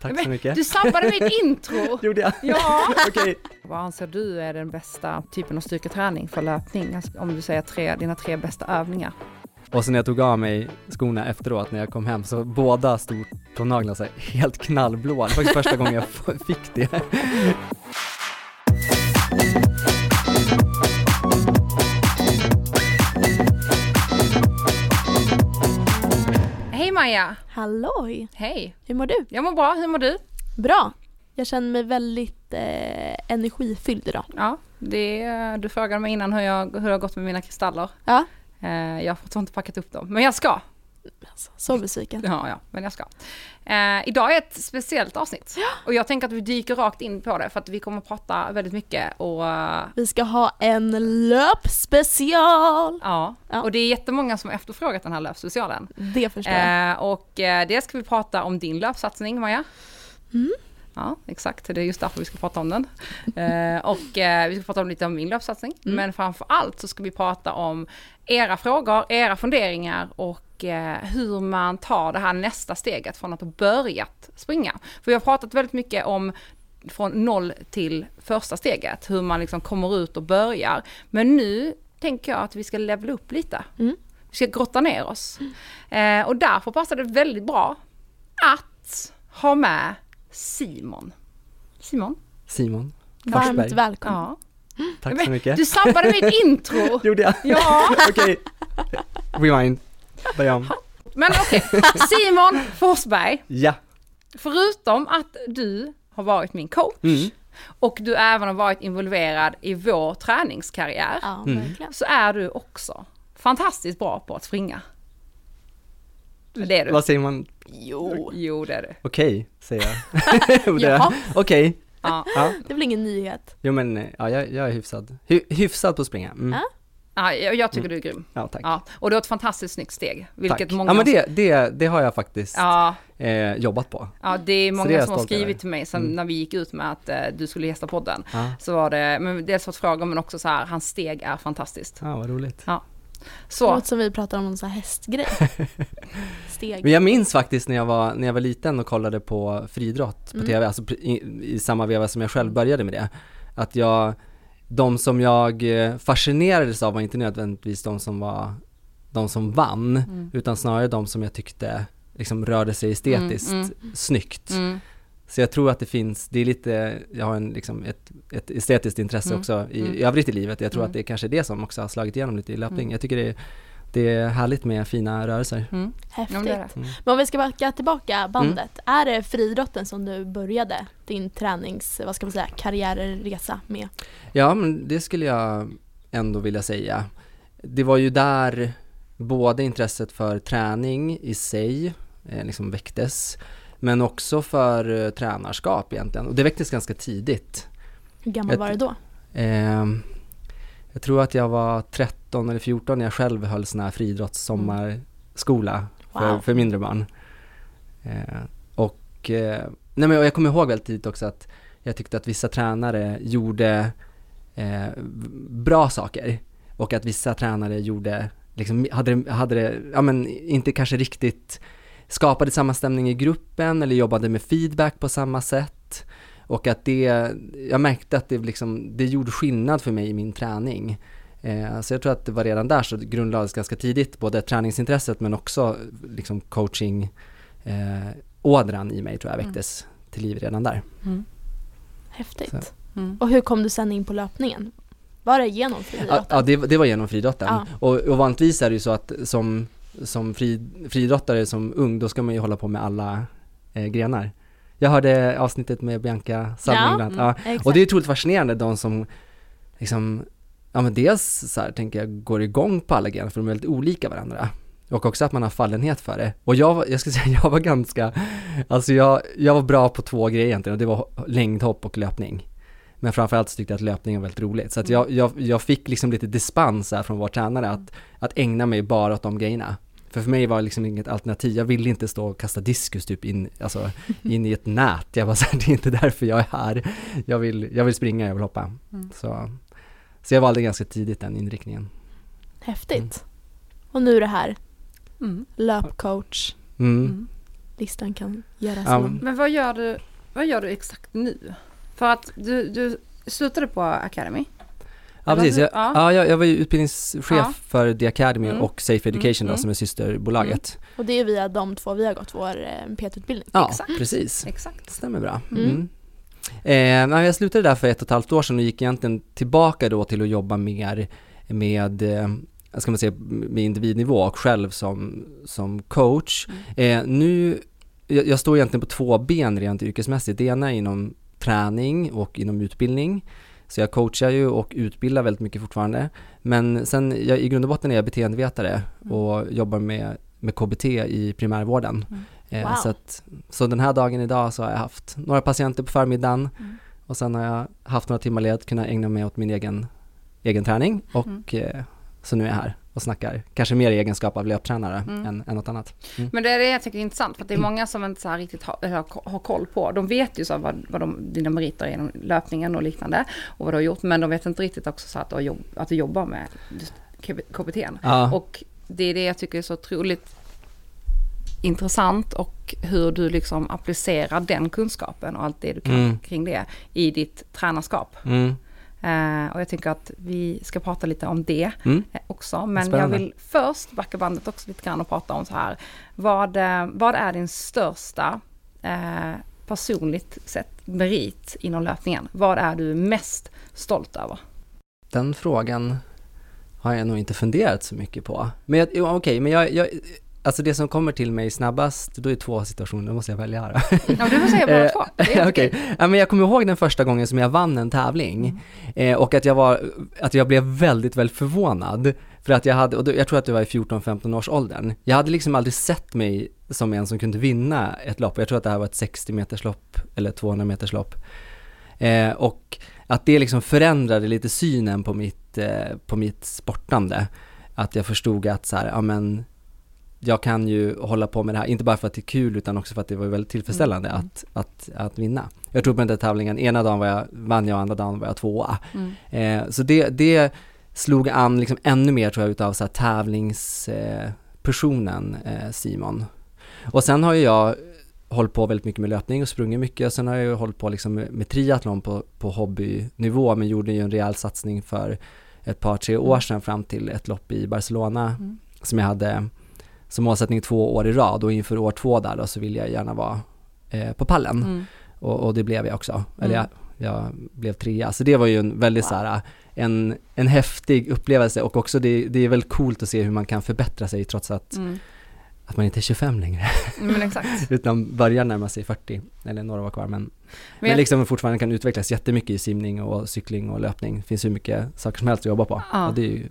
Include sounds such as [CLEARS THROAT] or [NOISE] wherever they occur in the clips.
Tack så mycket. Du sabbade mitt [LAUGHS] intro! Gjorde jag? Ja! [LAUGHS] Okej. Vad anser du är den bästa typen av styrketräning för löpning? Alltså, Om du säger tre, dina tre bästa övningar. Och så när jag tog av mig skorna efteråt när jag kom hem så båda stortånaglarna så här helt knallblå. Det var faktiskt första gången jag [LAUGHS] fick det. Maja! Halloj! Hej! Hur mår du? Jag mår bra, hur mår du? Bra. Jag känner mig väldigt eh, energifylld idag. Ja, det, du frågade mig innan hur, jag, hur det har gått med mina kristaller. Ja. Eh, Jag har fortfarande inte packat upp dem, men jag ska. Alltså, så besviken. Ja, ja, men jag ska. Eh, idag är ett speciellt avsnitt. Och jag tänker att vi dyker rakt in på det för att vi kommer att prata väldigt mycket och Vi ska ha en löpspecial. ja, Ja. och det är jättemånga som har efterfrågat den här löpspecialen. Det förstår jag. Eh, och eh, dels ska vi prata om din löpsatsning Maja. Mm. Ja, exakt. Det är just därför vi ska prata om den. Eh, och eh, vi ska prata om lite om min löpsatsning. Mm. Men framför allt så ska vi prata om era frågor, era funderingar och eh, hur man tar det här nästa steget från att ha börjat springa. För vi har pratat väldigt mycket om från noll till första steget, hur man liksom kommer ut och börjar. Men nu tänker jag att vi ska levela upp lite. Mm. Vi ska grotta ner oss. Eh, och därför passar det väldigt bra att ha med Simon. Simon? Simon Varmt Forsberg. välkommen. Ja. Tack så mycket. Du sabbade mitt intro! [LAUGHS] Gjorde jag? Ja, [LAUGHS] Okej. [LAUGHS] Rewind. Börja om. men okej. [LAUGHS] Simon Forsberg, Ja. förutom att du har varit min coach Mm. och du även har varit involverad i vår träningskarriär Ja, Mm. så är du också fantastiskt bra på att springa. Det är du. Vad säger man? Jo. Jo, det är du. Okej, säger jag. [LAUGHS] [LAUGHS] Jaha, Okej. Ja. Ja. det är väl ingen nyhet. Jo men, ja jag, jag är hyfsad. Hy, hyfsad på att springa. Mm. Ja. Ja, jag tycker du är grym. Ja, tack. Ja, och du har ett fantastiskt snyggt steg, vilket tack. många... Ja men det, det, det har jag faktiskt Ja, eh, jobbat på. ja, det är många det är som har skrivit till mig sen Mm. när vi gick ut med att eh, du skulle gästa podden. Ja, Så var det, men dels fått frågor men också så här, hans steg är fantastiskt. ja vad roligt. Det Så, låter som vi pratar om en sån här hästgrej. [LAUGHS] Steg. Men jag minns faktiskt när jag var, när jag var liten och kollade på friidrott på Mm. TV, alltså i, i samma veva som jag själv började med det. Att jag, de som jag eh, fascinerades av var inte nödvändigtvis de som var, de som vann, Mm. utan snarare de som jag tyckte liksom rörde sig estetiskt Mm, snyggt. mm, Så jag tror att det finns, det är lite, jag har en, liksom ett, ett estetiskt intresse Mm. också i, Mm. i övrigt i livet. Jag tror Mm. att det är kanske är det som också har slagit igenom lite i löpning. Mm. Jag tycker det är, det är härligt med fina rörelser. mm. Häftigt. Mm. Men om vi ska backa tillbaka bandet. Är det friidrotten som du började din tränings, vad ska man säga, karriärresa med? Ja, men det skulle jag ändå vilja säga. Det var ju där både intresset för träning i sig eh, liksom väcktes, men också för eh, tränarskap egentligen. Och det väcktes ganska tidigt. Hur gammal Ett- var du då? Ehm, jag tror att jag var 13 eller 14 när jag själv höll sån här friidrottssommarskola för, Wow. för mindre barn. Eh, och, eh, nej men och jag kommer ihåg väldigt tidigt också att jag tyckte att vissa tränare gjorde eh, bra saker och att vissa tränare gjorde, liksom, hade, det- hade det, ja men inte kanske riktigt skapade samma stämning i gruppen eller jobbade med feedback på samma sätt. Och att det, jag märkte att det liksom, det gjorde skillnad för mig i min träning. Eh, så jag tror att det var redan där så grundlades ganska tidigt, både träningsintresset men också liksom coaching eh, ådran i mig tror jag väcktes till liv redan där. Mm. Häftigt. Mm. Och hur kom du sen in på löpningen? Var det genom Ja, friidrotten? ja det, det var genom friidrotten. Ja. Och, och vanligtvis är det ju så att som, som fri, friidrottare som ung, då ska man ju hålla på med alla eh, grenar. Jag hörde avsnittet med Bianca Salming Ja, annat. ja. Exakt. Och det är otroligt fascinerande, de som liksom, ja men dels så här, tänker jag, går igång på alla grenar för de är väldigt olika varandra. Och också att man har fallenhet för det. Och jag, jag ska [LAUGHS] säga, jag var ganska, alltså jag, jag var bra på två grejer egentligen och det var längdhopp och löpning. Men framförallt så tyckte jag att löpning var väldigt roligt. Så att jag, jag, jag fick liksom lite dispens här från vår tränare att, att ägna mig bara åt de grejerna. För för mig var det liksom inget alternativ, jag ville inte stå och kasta diskus typ in, alltså, [LAUGHS] in i ett nät. Jag var så här, [LAUGHS] det är inte därför jag är här. Jag vill, jag vill springa, jag vill hoppa. Mm. Så, så jag valde ganska tidigt den inriktningen. Häftigt. Och nu är det här, Mm. löpcoach. Mm. Mm. listan kan göras Ja. lång. Men vad gör du, vad gör du exakt nu? För att du, du slutade på Academy. Ja precis, jag, Ja. ja. jag, jag var ju utbildningschef Ja. för The Academy Mm. och Safe Education Mm. då, som är systerbolaget. Och det är via de två vi har gått vår eh, PT-utbildning. Ja, Exakt. precis. Exakt. Stämmer bra. Mm. Mm. Eh, jag slutade där för ett och ett halvt år sedan och gick egentligen tillbaka då till att jobba mer med, eh, ska man säga, med individnivå och själv som, som coach. Eh, nu, jag, jag står egentligen på två ben rent yrkesmässigt. Det ena är inom träning och inom utbildning. Så jag coachar ju och utbildar väldigt mycket fortfarande. Men sen, jag, i grund och botten är jag beteendevetare och jobbar med, med KBT i primärvården. Mm. Eh, Wow. så, att, så den här dagen idag så har jag haft några patienter på förmiddagen Mm. och sen har jag haft några timmar ledigt, kunnat ägna mig åt min egen, egen träning och Mm. eh, så nu är jag här och snackar, kanske mer i egenskap av löptränare Mm. än, än något annat. Men det är det jag tycker är intressant för det är många som inte så riktigt har, har, koll på. De vet ju så vad, vad de, dina meriter är inom löpningen och liknande och vad du har gjort men de vet inte riktigt också så att du, jobb, att du jobbar med just KBT. Ja, Och det är det jag tycker är så otroligt intressant och hur du liksom applicerar den kunskapen och allt det du kan Mm. kring det i ditt tränarskap. mm, Eh, och jag tänker att vi ska prata lite om det mm, eh, också. Men Spännande. jag vill först backa bandet också lite grann och prata om så här. Vad, eh, vad är din största eh, personligt sett merit inom löpningen? Vad är du mest stolt över? den frågan har jag nog inte funderat så mycket på. Men okej, men jag, jag, alltså det som kommer till mig snabbast, då är det två situationer, då måste jag välja här. Ja, du får säga [LAUGHS] båda Eh, två. [LAUGHS] Okej, okej. ja, men jag kommer ihåg den första gången som jag vann en tävling eh, och att jag var, att jag blev väldigt, väldigt förvånad. För att jag hade, och då, jag tror att det var i 14-15 års åldern. Jag hade liksom aldrig sett mig som en som kunde vinna ett lopp. Jag tror att det här var ett 60 meters lopp eller 200 meters lopp. Eh, och att det liksom förändrade lite synen på mitt, eh, på mitt sportande. Att jag förstod att så här, ja men jag kan ju hålla på med det här, inte bara för att det är kul utan också för att det var väldigt tillfredsställande Mm. att, att, att vinna. Jag tror på den där tävlingen, ena dagen var jag, vann jag, andra dagen var jag tvåa. Mm. Eh, så det, det slog an liksom ännu mer tror jag utav så här tävlingspersonen eh, Simon. Och sen har ju jag hållit på väldigt mycket med löpning och sprungit mycket och sen har jag ju hållit på liksom med, med triathlon på, på hobbynivå men gjorde ju en rejäl satsning för ett par, tre år sedan fram till ett lopp i Barcelona Mm. som jag hade som målsättning två år i rad och inför år två där då så vill jag gärna vara eh, på pallen Mm. och, och det blev jag också. Eller Mm. jag, jag blev trea. Så det var ju en väldigt Wow. så här, en, en häftig upplevelse och också det, det är väldigt coolt att se hur man kan förbättra sig trots att, Mm. att man inte är 25 längre exakt. [LAUGHS] utan börjar närma sig 40 eller några år kvar men, men, Men jag- liksom fortfarande kan utvecklas jättemycket i simning och cykling och löpning. Det finns hur mycket saker som helst att jobba på. Ja. Och det är ju,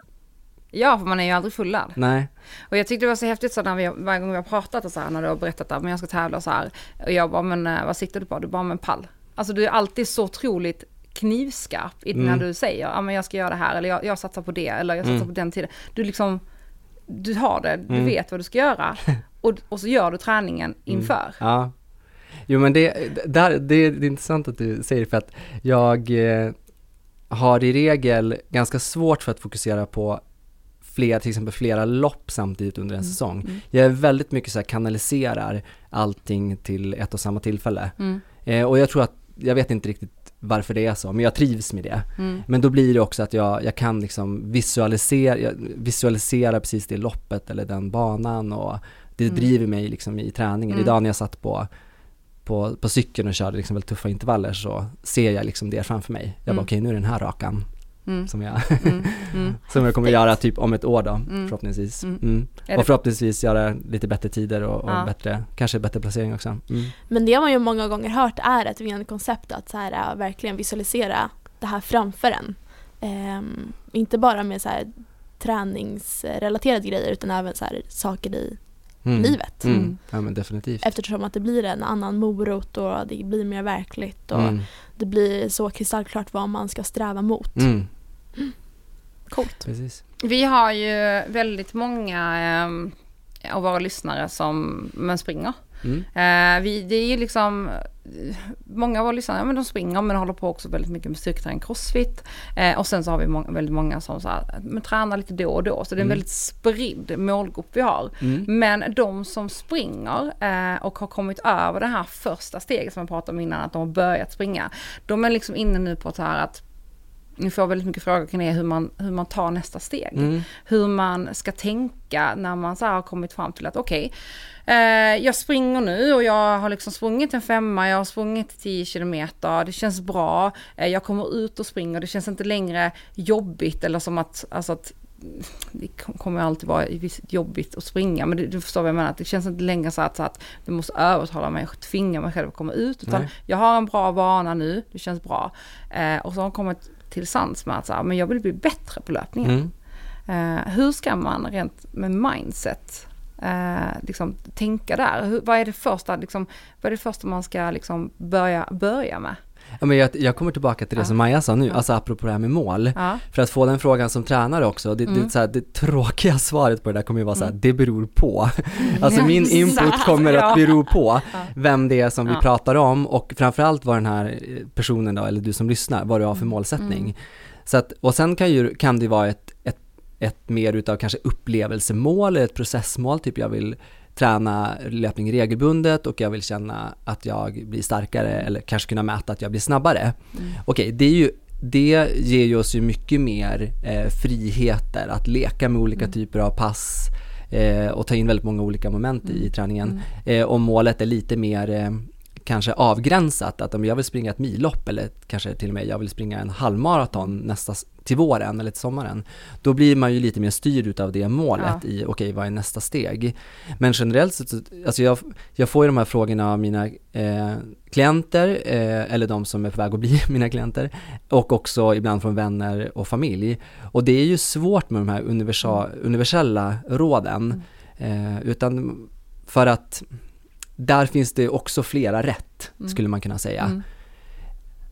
Ja, för man är ju aldrig fullärd. nej, Och jag tyckte det var så häftigt så när vi, varje gång vi har pratat och så här, när du har berättat att jag ska tävla och så här. Och jag bara, men eh, vad siktar du på? Du bara, men pall. Alltså du är alltid så otroligt knivskarp när Mm. du säger, ja men jag ska göra det här, eller jag, jag satsar på det, eller jag satsar Mm. på den tiden. Du liksom, du har det, du Mm. vet vad du ska göra. [LAUGHS] Och, och så gör du träningen inför. Ja. Jo men det, där, det är intressant att du säger det för att jag eh, har i regel ganska svårt för att fokusera på flera, till exempel flera lopp samtidigt under en Mm. säsong. Mm. Jag är väldigt mycket så här kanaliserar allting till ett och samma tillfälle. Mm. Eh, och jag tror att, jag vet inte riktigt varför det är så, men jag trivs med det. Mm. Men då blir det också att jag, jag kan liksom visualisera, visualisera precis det loppet eller den banan och det Mm. driver mig liksom i träningen. Mm. Idag när jag satt på, på, på cykeln och körde liksom väldigt tuffa intervaller så ser jag liksom det framför mig. Jag Mm. bara okej nu är den här rakan Mm. som jag, Mm. Mm. [LAUGHS] som jag kommer göra typ om ett år då Mm. förhoppningsvis. Mm. Mm. Och förhoppningsvis göra lite bättre tider och, och Ja. bättre, kanske bättre placering också. Mm. Men det har man ju många gånger hört är ett vinnande koncept att så här, äh, verkligen visualisera det här framför en. Ehm, inte bara med så här, träningsrelaterade grejer utan även så här, saker i Mm. livet. Mm. Ja men definitivt. Eftersom att det blir en annan morot och det blir mer verkligt och Mm. det blir så kristallklart vad man ska sträva mot. Mm. Coolt. Precis. Vi har ju väldigt många eh, av våra lyssnare som men springer. Mm. Eh, vi, det är ju liksom, många av våra lyssnare, men de springer men håller på också väldigt mycket med styrketräning, crossfit. Eh, och sen så har vi må väldigt många som så här, men tränar lite då och då. Så det är en Mm. väldigt spridd målgrupp vi har. Mm. Men de som springer eh, och har kommit över det här första steget som jag pratade om innan, att de har börjat springa. De är liksom inne nu på så här att ni får väldigt mycket frågor kring det, hur man, hur man tar nästa steg. Mm. Hur man ska tänka när man så har kommit fram till att okej, eh, jag springer nu och jag har liksom sprungit en femma, jag har sprungit 10 kilometer, det känns bra, eh, jag kommer ut och springer, det känns inte längre jobbigt eller som att, alltså att det kommer alltid vara jobbigt att springa, men du förstår vad jag menar, att det känns inte längre så att, så att du måste övertala mig tvinga mig själv att komma ut, utan Nej. jag har en bra vana nu, det känns bra. Eh, och så har jag kommit till sans med att så här, men jag vill bli bättre på löpningen. Mm. Eh, hur ska man rent med mindset eh, liksom, tänka där? Hur, vad, är det första, liksom, vad är det första man ska liksom, börja, börja med? Ja, men jag, jag kommer tillbaka till det Ja. som Maja sa nu, Ja. alltså apropå det här med mål. Ja, För att få den frågan som tränare också, det, Mm. det, så här, det tråkiga [LAUGHS] svaret på det där kommer ju vara så här, det beror på. Alltså Ja, min input kommer att bero på vem det är som vi pratar om och framförallt vad den här personen då, eller du som lyssnar, vad du har för Mm. målsättning. Mm. Så att, och sen kan ju, kan det vara ett, ett, ett mer utav kanske upplevelsemål eller ett processmål, typ jag vill träna löpning regelbundet och jag vill känna att jag blir starkare eller kanske kunna mäta att jag blir snabbare. Mm. Okej, det är ju det ger ju oss ju mycket mer eh, friheter att leka med olika Mm. typer av pass eh, och ta in väldigt många olika moment i Mm. träningen. Mm. Eh, och målet är lite mer eh, kanske avgränsat, att om jag vill springa ett millopp eller kanske till och med jag vill springa en halvmaraton nästa, till våren eller till sommaren, då blir man ju lite mer styrd utav det målet Ja. i, okej vad är nästa steg? Men generellt sett, så- alltså jag, jag får ju de här frågorna av mina eh, klienter, eh, eller de som är på väg att bli [LAUGHS] mina klienter, och också ibland från vänner och familj. Och det är ju svårt med de här universella råden, eh, utan för att där finns det också flera rätt, Mm. skulle man kunna säga. Mm.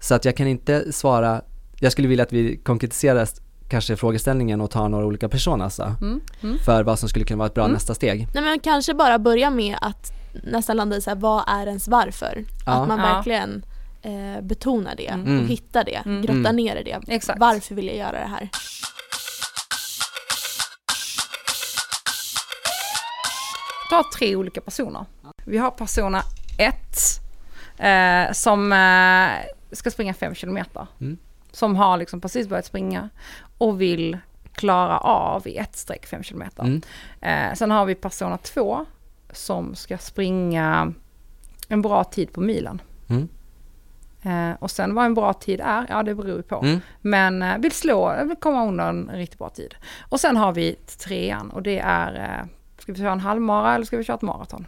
Så att jag kan inte svara, jag skulle vilja att vi konkretiserar kanske frågeställningen och tar några olika personas då, Mm. Mm. för vad som skulle kunna vara ett bra Mm. nästa steg. Nej men kanske bara börja med att nästan landa i så här, vad är ens varför? Ja. Att man Ja. verkligen eh, betonar det Mm. och hittar det, Mm. grottar Mm. ner i det. Exakt. Varför vill jag göra det här? Ta tre olika personer. Vi har persona 1 eh, som eh, ska springa 5 kilometer. Mm. Som har liksom precis börjat springa och vill klara av i ett streck 5 kilometer. Mm. Eh, sen har vi persona 2 som ska springa en bra tid på milen. Mm. Eh, och sen vad en bra tid är, ja det beror ju på. Mm. Men eh, vill slå, vill komma under en riktigt bra tid. Och sen har vi trean och det är, eh, ska vi köra en halvmara eller ska vi köra ett maraton?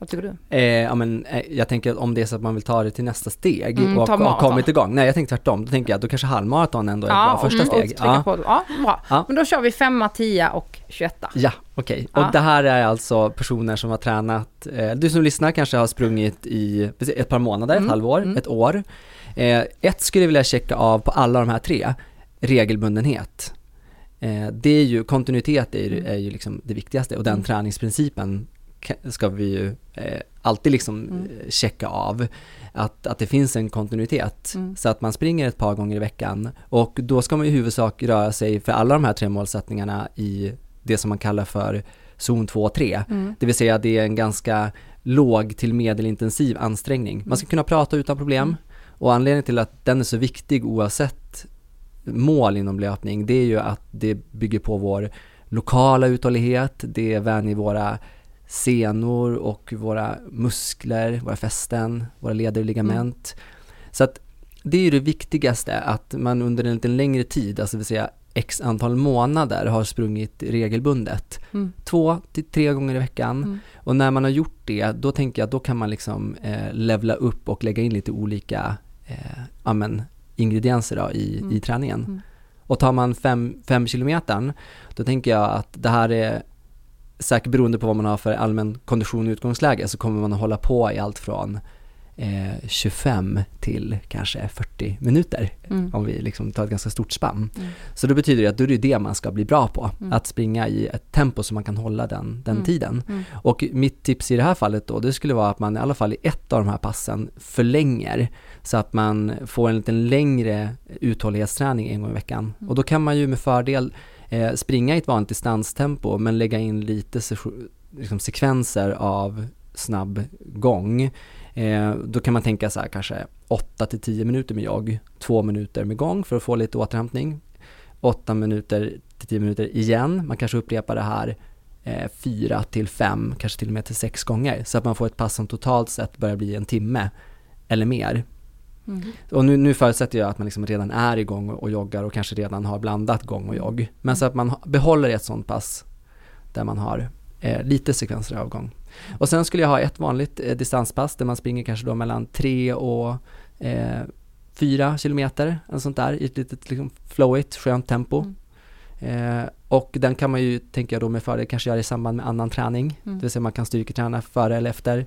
Vad tycker du? Eh, ja, men, eh, jag tänker att om det är så att man vill ta det till nästa steg Mm, och maraton. kommit igång. Nej, jag tänker tvärtom. Då tänker jag att då kanske halvmaraton ändå är ett bra första mm, och steg. Ja, På, ja, bra. Ja. Men då kör vi femma, tia och 21. ja okej. Ja. Och det här är alltså personer som har tränat, eh, du som lyssnar kanske har sprungit i ett par månader, Mm, ett halvår, mm. ett år. Eh, ett skulle jag vilja checka av på alla de här tre, regelbundenhet. Eh, det är ju, kontinuitet är Mm. är ju liksom det viktigaste och den Mm. träningsprincipen ska vi ju eh, alltid liksom Mm. eh, checka av. Att, att det finns en kontinuitet. Mm. Så att man springer ett par gånger i veckan och då ska man i huvudsak röra sig för alla de här tre målsättningarna i det som man kallar för zon 2 och 3. Mm. Det vill säga det är en ganska låg till medelintensiv ansträngning. Man ska kunna prata utan problem Mm. och anledningen till att den är så viktig oavsett mål inom löpning det är ju att det bygger på vår lokala uthållighet, det vänjer våra senor och våra muskler, våra fästen, våra leder och ligament. Så att det är ju det viktigaste att man under en lite längre tid, alltså vill säga x antal månader har sprungit regelbundet. Mm. Två till tre gånger i veckan. Mm. Och när man har gjort det, då tänker jag att då kan man liksom eh, levla upp och lägga in lite olika eh, ja, men, ingredienser då, i, Mm. i träningen. Mm. Och tar man fem, fem kilometern, då tänker jag att det här är säkert beroende på vad man har för allmän kondition och utgångsläge så kommer man att hålla på i allt från eh, 25 till kanske 40 minuter Mm. om vi liksom tar ett ganska stort spann. Mm. Så då betyder det att då är det det man ska bli bra på, Mm. att springa i ett tempo så man kan hålla den, den Mm. tiden. Mm. Och mitt tips i det här fallet då, det skulle vara att man i alla fall i ett av de här passen förlänger så att man får en lite längre uthållighetsträning en gång i veckan. Mm. Och då kan man ju med fördel eh, springa i ett vanligt distanstempo men lägga in lite se liksom sekvenser av snabb gång. Eh, då kan man tänka så här kanske 8 till 10 minuter med jogg, 2 minuter med gång för att få lite återhämtning. 8 minuter till 10 minuter igen, man kanske upprepar det här eh, 4 till 5, kanske till och med till 6 gånger så att man får ett pass som totalt sett börjar bli en timme eller mer. Mm. Och nu, nu förutsätter jag att man liksom redan är igång och, och joggar och kanske redan har blandat gång och jogg. Men så att man behåller ett sånt pass där man har eh, lite sekvenser av gång. Och sen skulle jag ha ett vanligt eh, distanspass där man springer kanske då mellan 3 och eh, 4 kilometer, eller sånt där, i ett litet liksom flowigt, skönt tempo. Eh, och den kan man ju, tänker jag då med fördel, kanske göra i samband med annan träning. Mm. Det vill säga man kan styrketräna före eller efter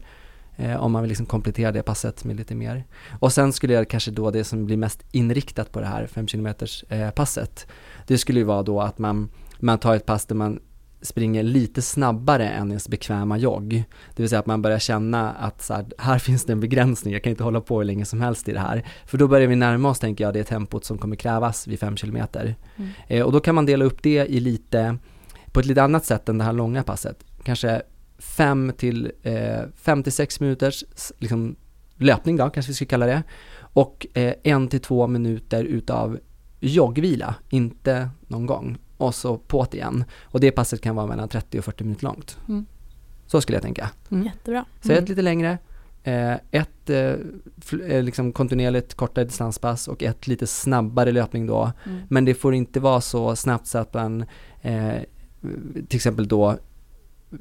eh, om man vill liksom komplettera det passet med lite mer. Och sen skulle jag kanske då det som blir mest inriktat på det här 5 km eh, passet, det skulle ju vara då att man, man tar ett pass där man springer lite snabbare än ens bekväma jogg. Det vill säga att man börjar känna att så här, här finns det en begränsning, jag kan inte hålla på hur länge som helst i det här. För då börjar vi närma oss, tänker jag, det tempot som kommer krävas vid 5 km. Mm. Eh, och då kan man dela upp det i lite, på ett lite annat sätt än det här långa passet. Kanske 5 till, eh, 5 till 6 minuters liksom, löpning då, kanske vi ska kalla det. Och eh, en till två minuter utav joggvila, inte någon gång. Och så på't igen. Och det passet kan vara mellan 30 och 40 minuter långt. Mm. Så skulle jag tänka. Mm. Jättebra. Så Mm. ett lite längre, eh, ett eh, eh, liksom kontinuerligt kortare distanspass och ett lite snabbare löpning då. Mm. Men det får inte vara så snabbt så att man eh, till exempel då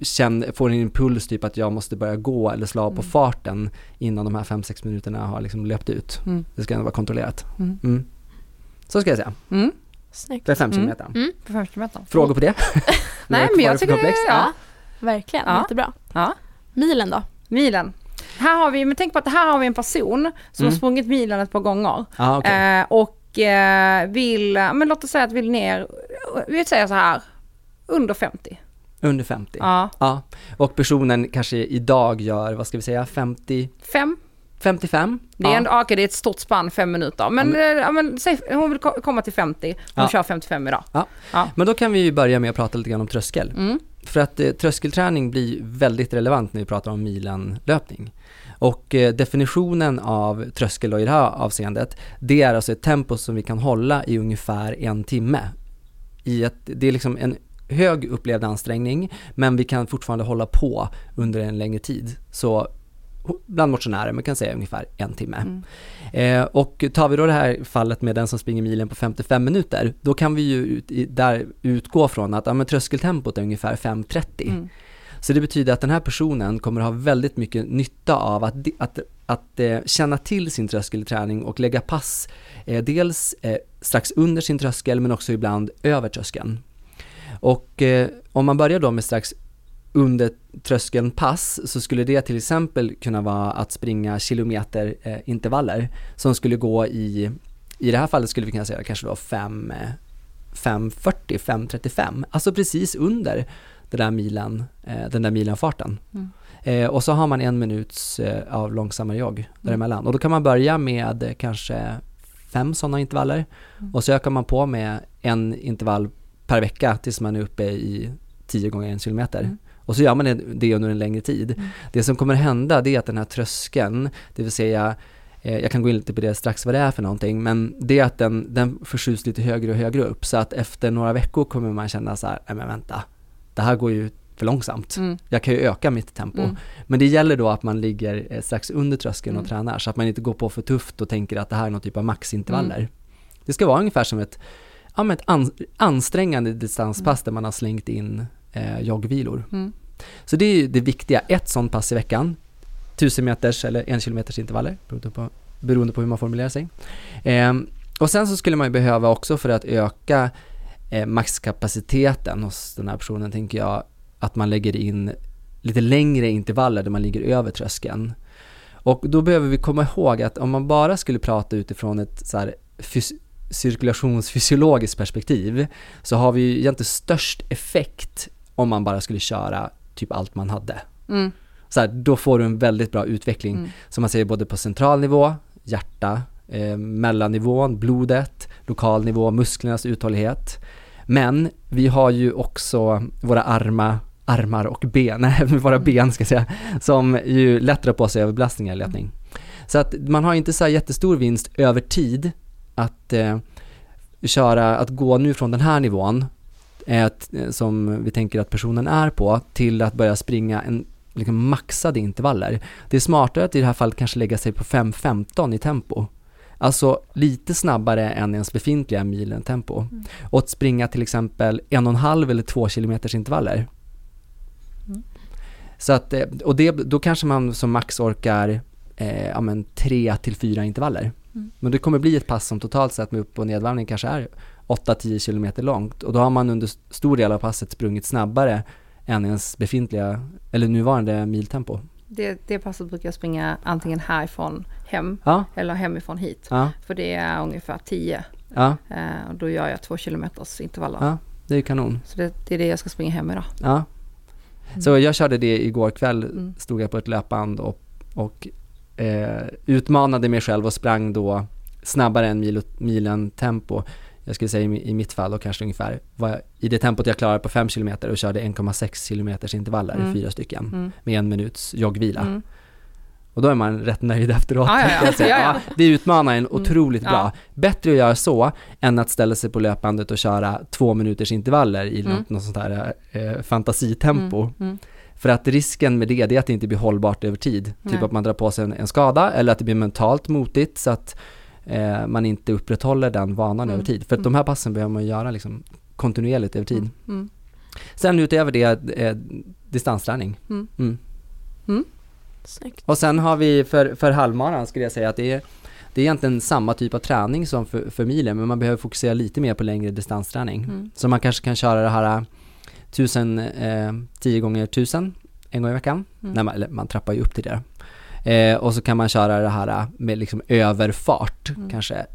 känner, får en impuls typ att jag måste börja gå eller slå av på Mm. farten innan de här 5-6 minuterna har liksom löpt ut. Mm. Det ska ändå vara kontrollerat. Mm. Mm. Så ska jag säga, Mm. Snyggt. för 5 Mm. kilometer. Mm. På 50 meter. Frågor på det? [LAUGHS] Nej, [LAUGHS] men jag för tycker det- komplext? ja. Verkligen, Ja. jättebra. Ja. Milen då? Milen. Här har vi, men tänk på att här har vi en person som Mm. har sprungit milen ett par gånger. Ja, okej. Eh, och eh, vill, men låt oss säga att vill ner, vi säger så här, under 50. Under 50. Ja, Ja, och personen kanske idag gör, vad ska vi säga, 50, fem. 55? Det är, ja. ja, okej, det är ett stort spann, fem minuter. Men, Ja, eh, ja, men säg, hon vill ko- komma till 50, hon Ja. kör 55 idag. Men då kan vi ju börja med att prata lite grann om tröskel. Mm. För att eh, tröskelträning blir väldigt relevant när vi pratar om milenlöpning. Och eh, definitionen av tröskel då i det här avseendet, det är alltså ett tempo som vi kan hålla i ungefär en timme. I ett, det är liksom en hög upplevd ansträngning, men vi kan fortfarande hålla på under en längre tid. Så bland motionärer, man kan säga ungefär en timme. Mm. Eh, och tar vi då det här fallet med den som springer milen på 55 minuter, då kan vi ju ut, i, där utgå från att ja, men tröskeltempot är ungefär 5.30. Mm. Så det betyder att den här personen kommer ha väldigt mycket nytta av att, att, att eh, känna till sin tröskelträning och lägga pass eh, dels eh, strax under sin tröskel men också ibland över tröskeln. Och eh, om man börjar då med strax under tröskeln pass så skulle det till exempel kunna vara att springa kilometer eh, som skulle gå i, i det här fallet skulle vi kunna säga kanske då 5, eh, 5.40, 5.35, alltså precis under den där milen, eh, den där milenfarten. Mm. Eh, och så har man en minuts eh, av långsammare jogg däremellan. Och då kan man börja med eh, kanske fem sådana intervaller Mm. och så ökar man på med en intervall per vecka tills man är uppe i 10 gånger en kilometer. Mm. Och så gör man det, under en längre tid. Mm. Det som kommer hända det är att den här tröskeln, det vill säga eh, jag kan gå in lite på det strax vad det är för någonting, men det är att den, den förskjuts lite högre och högre upp så att efter några veckor kommer man känna så här, nej men vänta, det här går ju för långsamt. Mm. Jag kan ju öka mitt tempo. Mm. Men det gäller då att man ligger eh, strax under tröskeln och Mm. tränar så att man inte går på för tufft och tänker att det här är någon typ av maxintervaller. Mm. Det ska vara ungefär som ett, ja, men ett an, ansträngande distanspass Mm. där man har slängt in eh, joggvilor. Mm. Så det är ju det viktiga, ett sånt pass i veckan, 1000 meters eller en kilometers intervaller beroende på, beroende på hur man formulerar sig. Ehm, och sen så skulle man ju behöva också för att öka eh, maxkapaciteten hos den här personen tänker jag att man lägger in lite längre intervaller där man ligger över tröskeln. Och då behöver vi komma ihåg att om man bara skulle prata utifrån ett så här fys- cirkulationsfysiologiskt perspektiv så har vi ju egentligen störst effekt om man bara skulle köra typ allt man hade. Mm. Så här, då får du en väldigt bra utveckling Mm. som man säger både på central nivå, hjärta, eh, mellannivån, blodet, lokal nivå, musklernas uthållighet. Men vi har ju också våra arma, armar och ben, [LAUGHS] nej våra ben ska jag säga, som ju lätt drar på sig överbelastningar i löpning. Så att man har inte så jättestor vinst över tid att eh, köra, att gå nu från den här nivån eh, att, eh, som vi tänker att personen är på till att börja springa en liksom maxade intervaller. Det är smartare att i det här fallet kanske lägga sig på 5.15 i tempo. Alltså lite snabbare än ens befintliga milen tempo. Mm. Och att springa till exempel en och en halv eller två kilometers intervaller. Mm. Så att, eh, och det, då kanske man som max orkar eh, ja, men tre till fyra intervaller. Mm. Men det kommer bli ett pass som totalt sett med upp och nedvarvning kanske är 8-10 kilometer långt och då har man under stor del av passet sprungit snabbare än ens befintliga eller nuvarande miltempo. Det, det passet brukar jag springa antingen härifrån hem Ja, eller hemifrån hit. ja, För det är ungefär 10. ja, Eh, och då gör jag två kilometers intervaller. Ja. det är kanon. Så det, det är det jag ska springa hem idag. Ja. Så jag körde det igår kväll, Mm. stod jag på ett löpband och, och eh, utmanade mig själv och sprang då snabbare än mil, milen tempo. Jag skulle säga i, i mitt fall då kanske ungefär var i det tempot jag klarade på 5 km och körde 1,6 km intervaller, Mm. fyra stycken, Mm. med en minuts joggvila. Mm. Och då är man rätt nöjd efteråt. Ja, ja, ja. jag. Ja, det utmanar en Mm. otroligt Ja. bra. Bättre att göra så än att ställa sig på löpbandet och köra två minuters intervaller i Mm. något, något sånt här eh, fantasitempo. Mm. För att risken med det, det är att det inte blir hållbart över tid. Typ Nej. att man drar på sig en, en skada eller att det blir mentalt motigt så att eh, man inte upprätthåller den vanan Mm. över tid. För att Mm. de här passen behöver man göra liksom kontinuerligt över tid. Mm. Mm. Sen utöver det, eh, distansträning. Mm. Mm. Snyggt. Och sen har vi för, för halvmaran skulle jag säga att det är, det är egentligen samma typ av träning som för, för milen men man behöver fokusera lite mer på längre distansträning. Mm. Så man kanske kan köra det här tusen, eh, 10 gånger tusen en gång i veckan. Mm. Nej, man, eller man trappar ju upp till det. Eh, och så kan man köra det här eh, med liksom överfart, Mm. kanske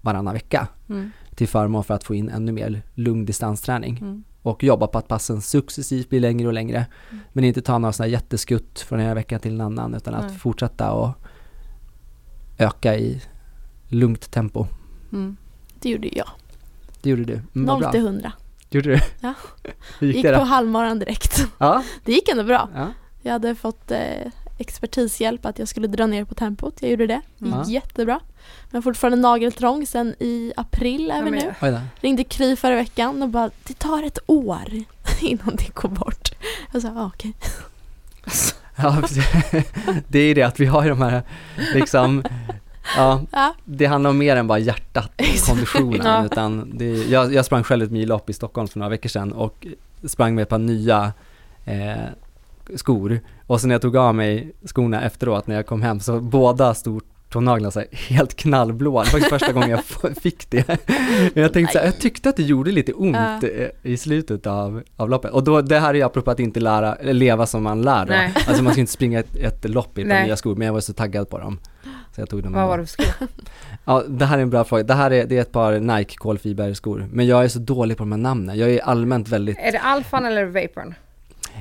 varannan vecka, Mm. till förmån för att få in ännu mer lugn distansträning. Mm. Och jobba på att passen successivt blir längre och längre. Mm. Men inte ta några sådana jätteskutt från en vecka till en annan, utan att fortsätta och öka i lugnt tempo. Mm. Det gjorde jag. Det gjorde du. Mm, vad 0 bra. till 100. Gjorde du? Ja. Gick, Gick det på halvmaran direkt. Ja, Det gick ändå bra. ja. Jag hade fått eh, expertishjälp att jag skulle dra ner på tempot. Jag gjorde det. Det gick Ja. jättebra. Men fortfarande nageltrång sen i april är Ja, vi men- nu. Ringde Kry förra veckan och bara det tar ett år [LAUGHS] innan det går bort. Jag sa ah, okej. [LAUGHS] Ja, precis. det är det att vi har ju de här, liksom, ja, Ja. det handlar om mer än bara hjärtat och konditionen. Ja. Utan det jag, jag sprang själv ett millopp i Stockholm för några veckor sedan och sprang med ett par nya eh, skor. Och sen när jag tog av mig skorna efteråt när jag kom hem så båda stortånaglarna så här helt knallblå. Det var faktiskt första gången jag fick det. Men jag tänkte så här, jag tyckte att det gjorde lite ont eh, i slutet av, av loppet. Och då, det här är ju apropå att inte lära, leva som man lär då. Nej. Alltså man ska inte springa ett, ett lopp i ett par nya skor, men jag var så taggad på dem. Så jag tog dem. Vad var det för skor? [LAUGHS] Ja, det här är en bra fråga. Det här är, det är ett par Nike kolfiberskor. Men jag är så dålig på de här namnen. Jag är allmänt väldigt... Är det alfan eller vaporn?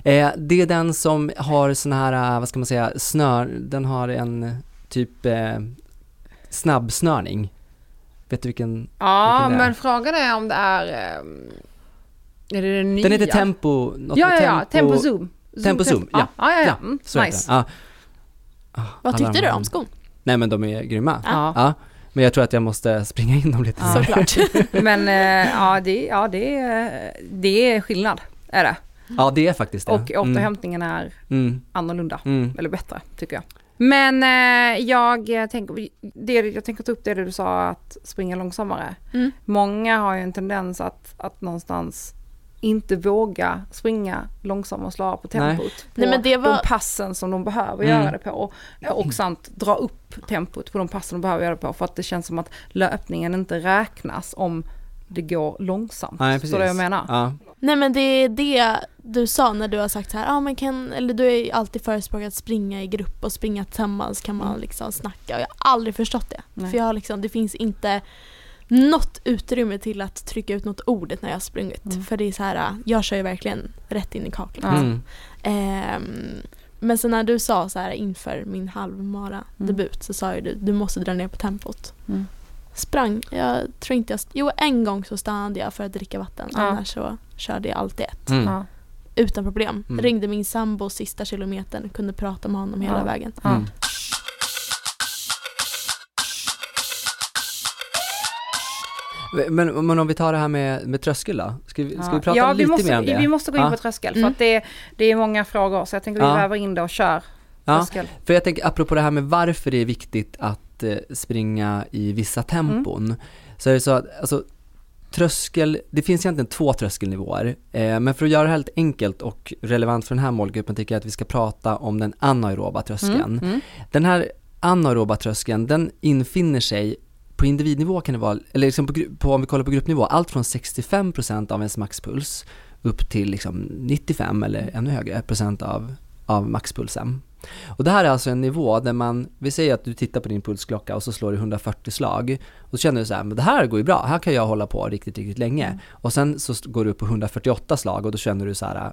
Eh, det är den som har sån här, eh, vad ska man säga, snör, den har en typ eh, snabbsnörning. Vet du vilken? Ja, Vilken men frågan är om det är... ehm, är det den nya? Den heter Tempo, något Ja, med ja, ja. Tempo Zoom. Tempo Zoom, ja. Ja, ja, ja. Ja, Mm, nice. Ah, Vad tyckte du om skon? Nej men de är grymma. Ja. Ja, men jag tror att jag måste springa in dem lite. Ja. Såklart. [LAUGHS] Men eh, ja, det, ja det, är- det är skillnad, är det. Ja, det är faktiskt det. Och återhämtningen är Mm, annorlunda, mm, eller bättre, tycker jag. Men eh, jag tänker, det jag tänker ta upp det du sa att springa långsammare. Mm. Många har ju en tendens att, att någonstans inte våga springa långsammare och slå på Nej. tempot. På Nej, men det var- de passen som de behöver Mm. göra det på. Och samt dra upp tempot på de passen de behöver göra det på. För att det känns som att löpningen inte räknas om det går långsamt. Nej, Förstår du vad jag menar? Ja. Nej men det är det du sa när du har sagt så här, ah, men kan, eller du har ju alltid förespråkat att springa i grupp och springa tillsammans kan man Mm. liksom snacka och jag har aldrig förstått det. Nej. För jag har liksom, det finns inte något utrymme till att trycka ut något ordet när jag har sprungit. Mm. För det är så här, jag kör ju verkligen rätt in i kaklet. Mm. Ehm, men sen när du sa så här inför min halvmara debut så sa ju du, du måste dra ner på tempot. Mm. Sprang, jag tror inte jag, jo en gång så stannade jag för att dricka vatten. Ja. Annars så körde jag alltid ett. Mm. Ja. Utan problem. Mm. Ringde min sambo sista kilometern och kunde prata med honom hela Ja. vägen. Men, men om vi tar det här med, med tröskel då? Ska vi, ska vi prata ja, lite vi måste, mer om det? Vi måste gå in Ja. på tröskel för Mm. att det, det är många frågor så jag tänker vi Ja. väver in det och kör Ja, tröskel. för jag tänker apropå det här med varför det är viktigt att eh, springa i vissa tempon. Så är det så att, alltså tröskel, det finns egentligen två tröskelnivåer. Eh, men för att göra det lite enkelt och relevant för den här målgruppen tycker jag att vi ska prata om den anaeroba tröskeln. Mm. Mm. Den här anaeroba tröskeln, den infinner sig på individnivå kan det vara, eller liksom på, på, om vi kollar på gruppnivå, allt från 65% av ens maxpuls upp till liksom 95 eller ännu högre procent av, av maxpulsen. Och det här är alltså en nivå där man, vi säger att du tittar på din pulsklocka och så slår du 140 slag och så känner du så här, men det här går ju bra, här kan jag hålla på riktigt, riktigt länge. Mm. Och sen så går du upp på 148 slag och då känner du så här,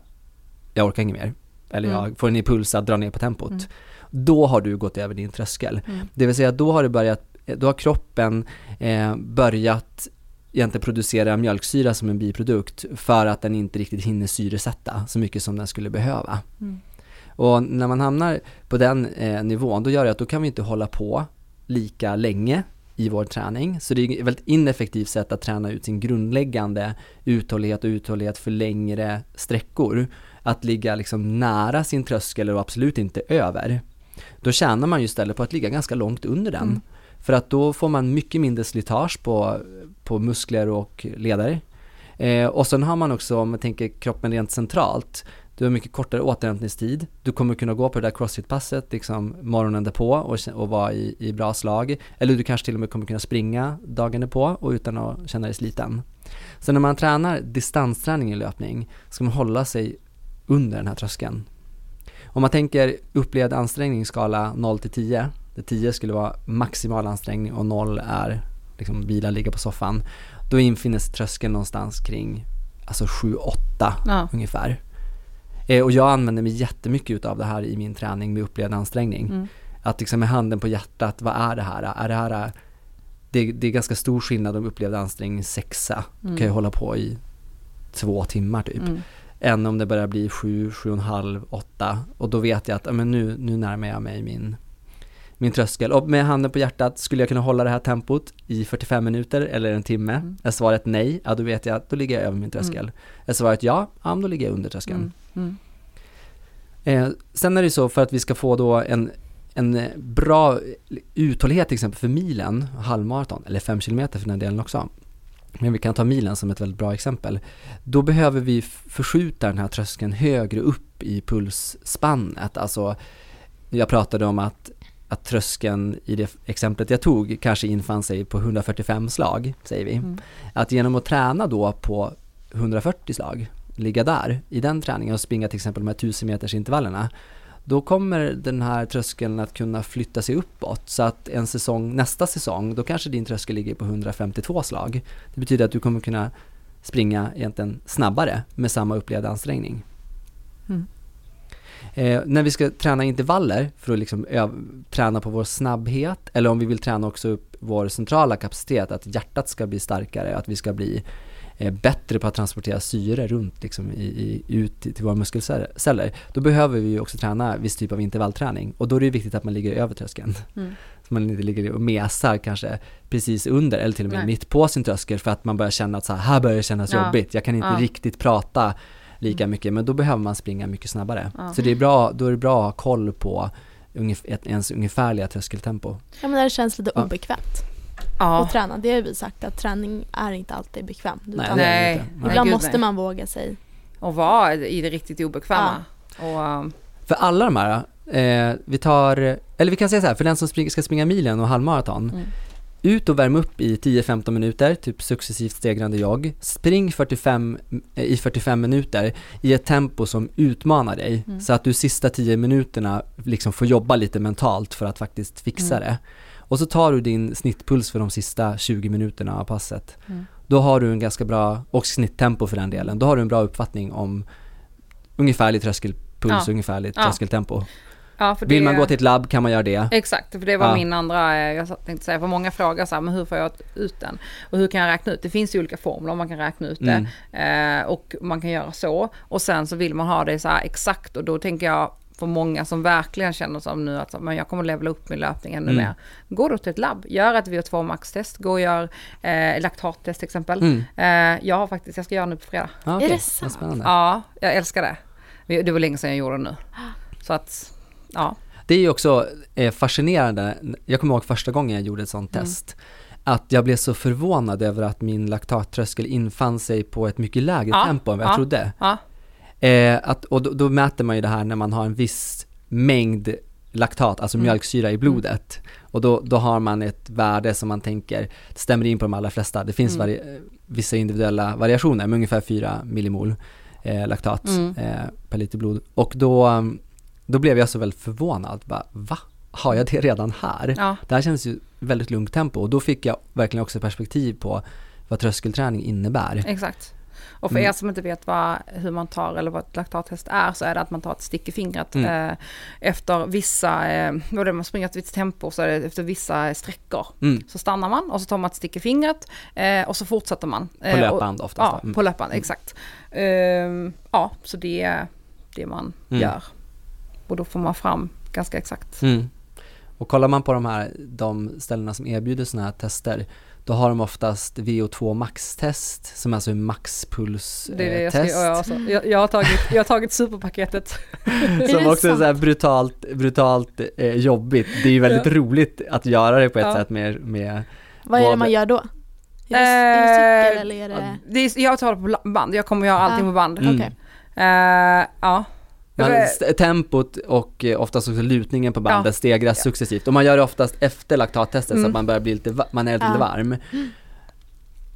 jag orkar inget mer. Eller Mm. jag får en impuls att dra ner på tempot. Mm. Då har du gått över din tröskel. Mm. Det vill säga då har du börjat, då har kroppen eh, börjat egentligen producera mjölksyra som en biprodukt för att den inte riktigt hinner syresätta så mycket som den skulle behöva. Mm. Och när man hamnar på den eh, nivån, då gör det att då kan vi inte hålla på lika länge i vår träning. Så det är ett väldigt ineffektivt sätt att träna ut sin grundläggande uthållighet och uthållighet för längre sträckor. Att ligga liksom nära sin tröskel och absolut inte över. Då tjänar man ju istället på att ligga ganska långt under den. Mm. För att då får man mycket mindre slitage på, på muskler och leder. Eh, och sen har man också, om man tänker kroppen rent centralt, du har mycket kortare återhämtningstid. Du kommer kunna gå på det där crossfit-passet liksom morgonen därpå och, och vara i, i bra slag. Eller du kanske till och med kommer kunna springa dagen därpå och utan att känna dig sliten. Så när man tränar distansträning i löpning ska man hålla sig under den här tröskeln. Om man tänker upplevd ansträngningsskala 0 till 10, där 10 skulle vara maximal ansträngning och 0 är liksom vila, ligga på soffan. Då infinner sig tröskeln någonstans kring alltså 7-8 Ja. ungefär. Eh, och jag använder mig jättemycket utav det här i min träning med upplevd ansträngning. Mm. Att liksom med handen på hjärtat, vad är det här? Är det här det, det är ganska stor skillnad om upplevd ansträngning sexa, då kan jag hålla på i två timmar typ. Mm. Än om det börjar bli sju, sju och en halv, åtta. Och då vet jag att men nu, nu närmar jag mig min, min tröskel. Och med handen på hjärtat, skulle jag kunna hålla det här tempot i 45 minuter eller en timme? Mm. Är svaret nej, ja då vet jag att då ligger jag över min tröskel. Är svaret ja, ja då ligger jag under tröskeln. Mm. Mm. Eh, sen är det så för att vi ska få då en, en bra uthållighet till exempel för milen, halvmaraton, eller fem kilometer för den delen också. Men vi kan ta milen som ett väldigt bra exempel. Då behöver vi förskjuta den här tröskeln högre upp i pulsspannet. Alltså, jag pratade om att, att tröskeln i det exemplet jag tog kanske infann sig på 145 slag, säger vi. Mm. Att genom att träna då på 140 slag, ligga där i den träningen och springa till exempel de här 1000 meters intervallerna, då kommer den här tröskeln att kunna flytta sig uppåt så att en säsong, nästa säsong, då kanske din tröskel ligger på 152 slag. Det betyder att du kommer kunna springa egentligen snabbare med samma upplevda ansträngning. Mm. Eh, när vi ska träna intervaller för att liksom träna på vår snabbhet eller om vi vill träna också upp vår centrala kapacitet, att hjärtat ska bli starkare, att vi ska bli eh, bättre på att transportera syre runt liksom, i, i, ut till, våra muskelceller, då behöver vi också träna viss typ av intervallträning och då är det viktigt att man ligger över tröskeln. Mm. Så man inte ligger och mesar kanske precis under eller till och med Nej. mitt på sin tröskel för att man börjar känna att så här, här börjar det kännas Ja. jobbigt, jag kan inte Ja. riktigt prata lika mycket, men då behöver man springa mycket snabbare. Ja. Så det är bra, då är det bra att ha koll på ungef- ett, ens ungefärliga tröskeltempo. Ja men när det känns lite Ja. obekvämt Ja. att träna. Det har vi sagt att träning är inte alltid bekvämt. Nej, utan Nej. inte. Nej. Ibland måste nej. man våga sig. Och vara i det riktigt obekväma. Och, um, För alla de här, eh, vi tar, eller vi kan säga så här, för den som spring, ska springa milen och halvmaraton, Mm. Ut och värm upp i 10-15 minuter, typ successivt stegrande jogg. Spring 45, eh, i 45 minuter i ett tempo som utmanar dig. Mm. Så att du sista 10 minuterna liksom får jobba lite mentalt för att faktiskt fixa Mm. det. Och så tar du din snittpuls för de sista 20 minuterna av passet. Mm. Då har du en ganska bra, och snitttempo för den delen, då har du en bra uppfattning om ungefärlig tröskelpuls Ja. ungefärligt Ja. tröskeltempo. Ja, för Vill det- man gå till ett labb kan man göra det. Exakt, för det var Ja. min andra, eh, jag tänkte säga, för många frågar så här, men hur får jag ut den? Och hur kan jag räkna ut? Det finns ju olika formler, man kan räkna ut det. Mm. Eh, och man kan göra så. Och sen så vill man ha det så här exakt och då tänker jag för många som verkligen känner som nu att så, men jag kommer levela upp min löpning ännu Mm. mer. Gå då till ett labb, gör ett VO2 max-test, gå och gör eh, laktattest till exempel. Mm. Eh, jag har faktiskt, jag ska göra nu på fredag. Ja, Är okej. det sant? Ja, jag älskar det. Det det var länge sedan jag gjorde det nu. Så att, ja. Det är ju också eh, fascinerande, jag kommer ihåg första gången jag gjorde ett sånt Mm. test, att jag blev så förvånad över att min laktattröskel infann sig på ett mycket lägre Ja, tempo än vad jag ja. trodde. Ja, Eh, att, och då, då mäter man ju det här när man har en viss mängd laktat, alltså Mm. mjölksyra i blodet. Och då, då har man ett värde som man tänker stämmer in på de allra flesta. Det finns Mm. vari- vissa individuella variationer med ungefär 4 millimol eh, laktat Mm. eh, per liter blod. Och då, um, då blev jag så väldigt förvånad. Bara, Va? Har jag det redan här? ja. Det här känns ju väldigt lugnt tempo och då fick jag verkligen också perspektiv på vad tröskelträning innebär. Exakt. Och för Mm. er som inte vet vad, hur man tar eller vad ett laktattest är så är det att man tar ett stick i fingret Mm. eh, efter vissa, eh, vad det man springer ett visst tempo så är det efter vissa sträckor. Mm. Så stannar man och så tar man ett stick i fingret eh, och så fortsätter man. På Eh, löpband och, oftast. Ja, då. Mm. på löpband, exakt. Ehm, ja, så det är det man Mm. gör. Och då får man fram ganska exakt. Mm. Och kollar man på de här, de ställena som erbjuder sådana här tester, då har de oftast VO2 max-test, som alltså är maxpuls Det är det eh, jag, ska, alltså, jag, jag, har tagit, jag har tagit superpaketet. [LAUGHS] Som det också är så här brutalt, brutalt eh, jobbigt. Det är ju väldigt roligt att göra det på ett Ja. sätt med, med Vad är det man gör då? Är det, är det cykel Eh, eller är det... Det är, jag tar det på band, jag kommer göra allting Ah. på band. Mm. Okej. Eh, ja. St- tempot och eh, oftast också lutningen på bandet Ja. stegras successivt. Och man gör det oftast efter laktattestet så Mm. att man börjar bli lite, man är lite Ja. varm.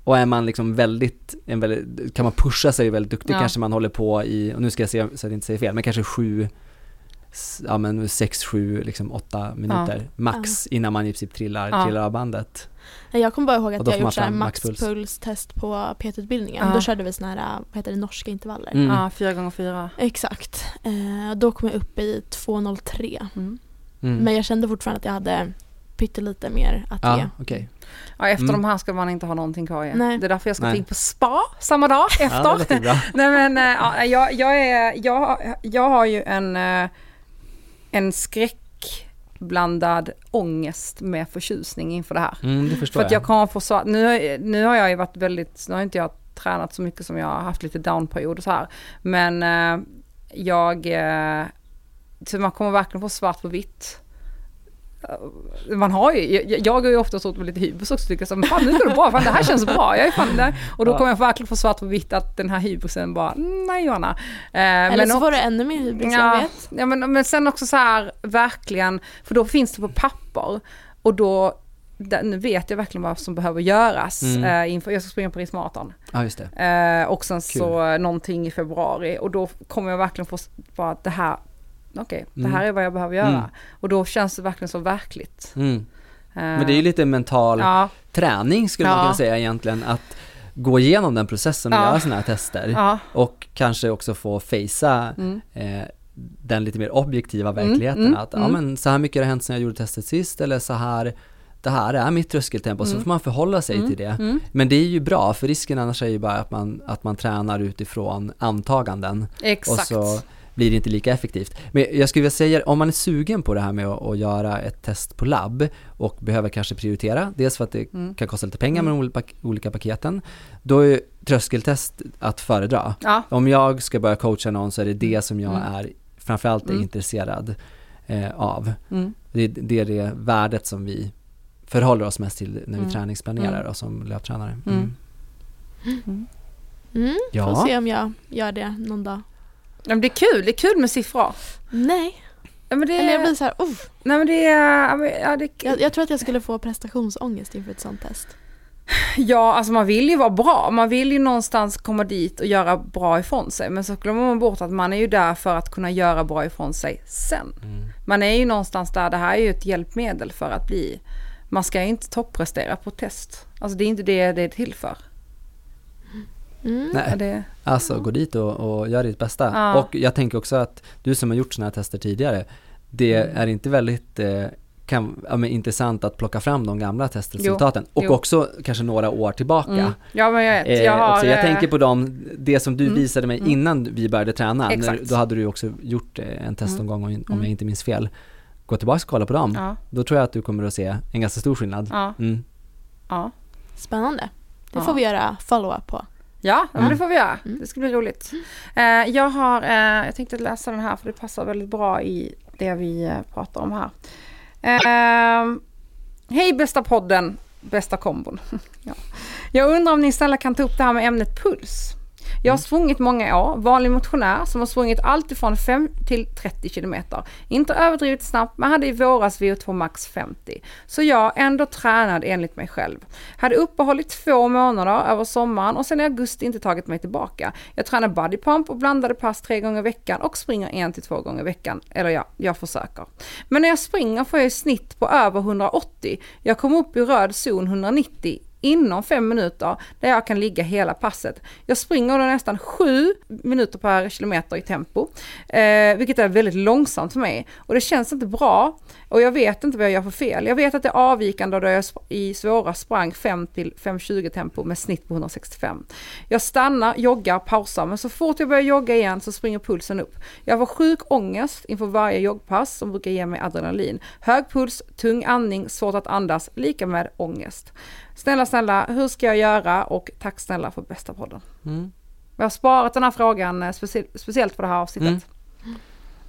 Och är man liksom väldigt, en väldigt, kan man pusha sig väldigt duktig kanske man håller på i, och nu ska jag se så att jag inte säger fel, men kanske sju, ja men sex, sju, liksom åtta minuter max innan man i princip trillar, Ja. trillar av bandet. Nej, Jag kommer bara ihåg att jag gjort så maxpulstest på PT-utbildningen. Ja. Då körde vi såna här, vad heter det, norska intervaller. Mm. Ja, fyra gånger fyra. Exakt. Eh, då kom jag upp i 2.03. Mm. Mm. Men jag kände fortfarande att jag hade pyttelite mer att ge. Ja, okej. Ja, efter Mm. de här ska man inte ha någonting kvar i. Nej. Det är därför jag ska in på spa samma dag Ja, efter. bra. [LAUGHS] Nej men eh, ja, jag, jag, är, jag, jag har ju en, eh, en skräckblandad ångest med förtjusning inför det här. Mm, det förstår För att jag kommer få svart, nu, nu har jag ju varit väldigt, nu har inte jag tränat så mycket som jag har haft lite downperiod och så här. Men eh, jag, eh, så man kommer verkligen få svart på vitt. Man har ju, jag, jag har ju ofta stått med lite hybris också tycker jag så, men fan nu går det bra, fan det här känns bra, jag är fan där. Och då Ja. kommer jag verkligen få svart på vitt att den här hybrisen bara, nej Johanna. Eh, Eller så får du ännu mer hybris, jag Ja, vet. ja men, men sen också så här verkligen, för då finns det på papper och då, nu vet jag verkligen vad som behöver göras Mm. eh, inför, jag ska springa Paris Marathon. Det. Eh, och sen så någonting i februari och då kommer jag verkligen få bara att det här, okej, det Mm. här är vad jag behöver göra. Mm. Och då känns det verkligen så verkligt. Mm. Eh, Men det är ju lite mental Ja, träning skulle man Ja. kunna säga egentligen, att gå igenom den processen och Ja. göra sådana här tester. Och kanske också få facea mm, eh, den lite mer objektiva Mm, verkligheten. mm, att ja, mm. men så här mycket har hänt sedan jag gjorde testet sist, eller så här, det här är mitt tröskeltempo, så Mm. får man förhålla sig Mm, till det. mm, Men det är ju bra, för risken annars är ju bara att man, att man tränar utifrån antaganden exakt. och så blir det inte lika effektivt. Men jag skulle vilja säga, om man är sugen på det här med att, att göra ett test på labb och behöver kanske prioritera, dels för att det Mm. kan kosta lite pengar Mm. med de olika, olika paketen, då är tröskeltest att föredra. Ja, Om jag ska börja coacha någon så är det det som jag Mm. är framförallt är Mm. intresserad eh, av. mm, Det, det är det värdet som vi förhåller oss mest till när vi Mm. träningsplanerar Mm. och som löptränare. Mm. Mm, Ja. Får se om jag gör det någon dag. Ja, men det är kul, det är kul med siffror. Nej. Ja, men det, Eller jag blir så här, oh, nej men det är, ja, det, jag, jag tror att jag skulle få prestationsångest inför ett sånt test. Ja, alltså man vill ju vara bra. Man vill ju någonstans komma dit och göra bra ifrån sig. Men så glömmer man bort att man är ju där för att kunna göra bra ifrån sig sen. Man är ju någonstans där, det här är ju ett hjälpmedel för att bli, man ska ju inte topprestera på test. Alltså det är inte det det är till för. Mm. Ja, Nej, det, alltså gå dit och, och gör ditt bästa. Ja. Och jag tänker också att du som har gjort sådana här tester tidigare, det Mm. är inte väldigt eh, kan, ja, men intressant att plocka fram de gamla testresultaten och jo. också kanske några år tillbaka. mm. Ja men jag vet, Eh, jag har... också, jag eh, tänker på dem, det som du Mm, visade mig mm. innan vi började träna, när, då hade du också gjort eh, en testomgång om, om Mm. jag inte minns fel. Gå tillbaka och kolla på dem, Ja, då tror jag att du kommer att se en ganska stor skillnad. ja, Mm. ja. Spännande. Det Ja. får vi göra follow-up på. Ja, Mm. det får vi göra. Mm. Det ska bli roligt. Eh, jag har, eh, jag tänkte läsa den här för det passar väldigt bra i det vi eh, pratar om här. Eh, Hej bästa podden, bästa kombon. [LAUGHS] ja. Jag undrar om ni snälla kan ta upp det här med ämnet puls. Jag har sprungit många år, vanlig motionär som har sprungit allt ifrån 5 till 30 kilometer. Inte överdrivet snabbt men hade i våras VO2 max 50. Så jag ändå tränad enligt mig själv. Hade uppehåll i två månader över sommaren och sen i augusti inte tagit mig tillbaka. Jag tränar bodypump och blandade pass tre gånger i veckan och springer en till två gånger i veckan. Eller ja, jag försöker. Men när jag springer får jag i snitt på över 180. Jag kom upp i röd zon 190 inom fem minuter där jag kan ligga hela passet. Jag springer då nästan sju minuter per kilometer i tempo, eh, vilket är väldigt långsamt för mig. Och det känns inte bra och jag vet inte vad jag gör för fel. Jag vet att det är avvikande då jag i svåra sprang 5 till 5.20 tempo med snitt på 165. Jag stannar, joggar, pausar, men så fort jag börjar jogga igen så springer pulsen upp. Jag får sjuk ångest inför varje joggpass som brukar ge mig adrenalin. Hög puls, tung andning, svårt att andas, lika med ångest. Snälla, snälla, hur ska jag göra? Och tack snälla för bästa podden. Mm. Jag har sparat den här frågan eh, specie- speciellt för det här avsnittet. Mm.